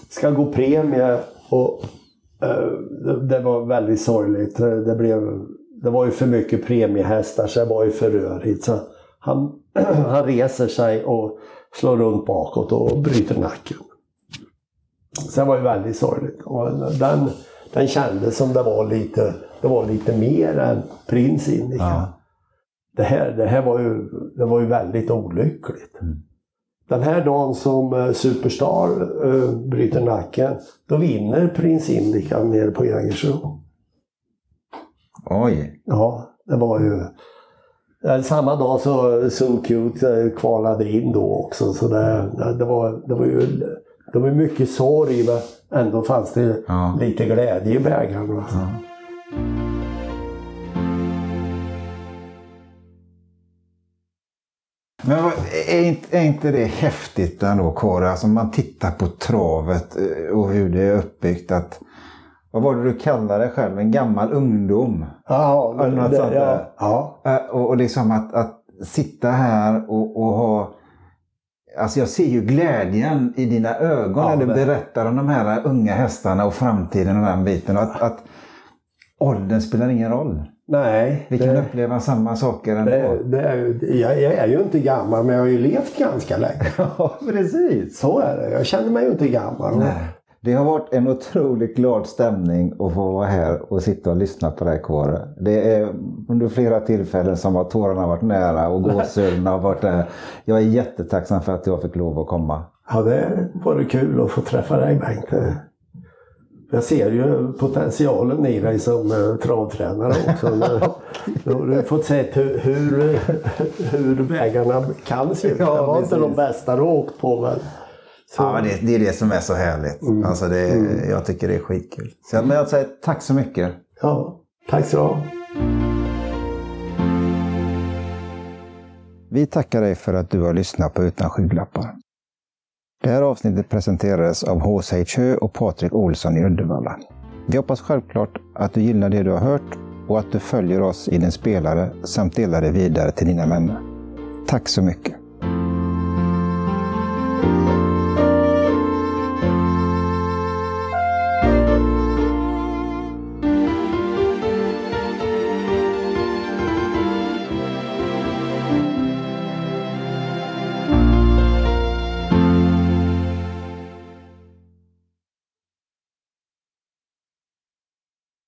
Ska gå premie och uh, det, det, var väldigt sorgligt. Det, blev, det var ju för mycket premiehästar så det var ju för rörigt. Så han, han reser sig och slår runt bakåt och bryter nacken. Så det var ju väldigt sorgligt. Och den, den kändes som det var lite, det var lite mer än Prins Indica. Ja. Det, här, det här var ju, det var ju väldigt olyckligt. Mm. Den här dagen som uh, Superstar uh, bryter nacken, då vinner Prins Indica nere på Jägersro. Oj! Ja, det var ju... Samma dag så So Cute kvalade in då också. Så det, det, var, det var ju det var mycket sorg men ändå fanns det ja. lite glädje i bägaren. Alltså. Ja. Men är inte, är inte det häftigt ändå Kåre? Alltså man tittar på travet eh, och hur det är uppbyggt. Att, vad var det du kallade dig själv? En gammal ungdom? Ja, Eller något det, sånt ja, ja. Och, och liksom att, att sitta här och, och ha Alltså jag ser ju glädjen i dina ögon ja, när du berättar om de här unga hästarna och framtiden och den biten. Att, att åldern spelar ingen roll. Nej. Vi kan det, uppleva samma saker ändå. Det, det är, jag, jag, är ju inte gammal men jag har ju levt ganska länge. ja, precis. Så är det. Jag känner mig ju inte gammal. Nej. Det har varit en otroligt glad stämning att få vara här och sitta och lyssna på dig Kåre. Det är under flera tillfällen som har tårarna varit nära och gåshuden har varit där. Jag är jättetacksam för att jag fick lov att komma. Ja, det var kul att få träffa dig Bengt. Jag ser ju potentialen i dig som uh, travtränare också. Du har fått se hur, hur, hur vägarna kan se ut. Det var inte de bästa du åkt på men så. Ja, det, det, är det som är så härligt. Mm. Alltså det, mm. Jag tycker det är skitkul. Så jag, men jag säger tack så mycket. Ja, tack så du. Vi tackar dig för att du har lyssnat på Utan skygglappar. Det här avsnittet presenterades av H.C. Hö och Patrik Olsson i Uddevalla. Vi hoppas självklart att du gillar det du har hört och att du följer oss i din spelare samt delar det vidare till dina vänner. Tack så mycket!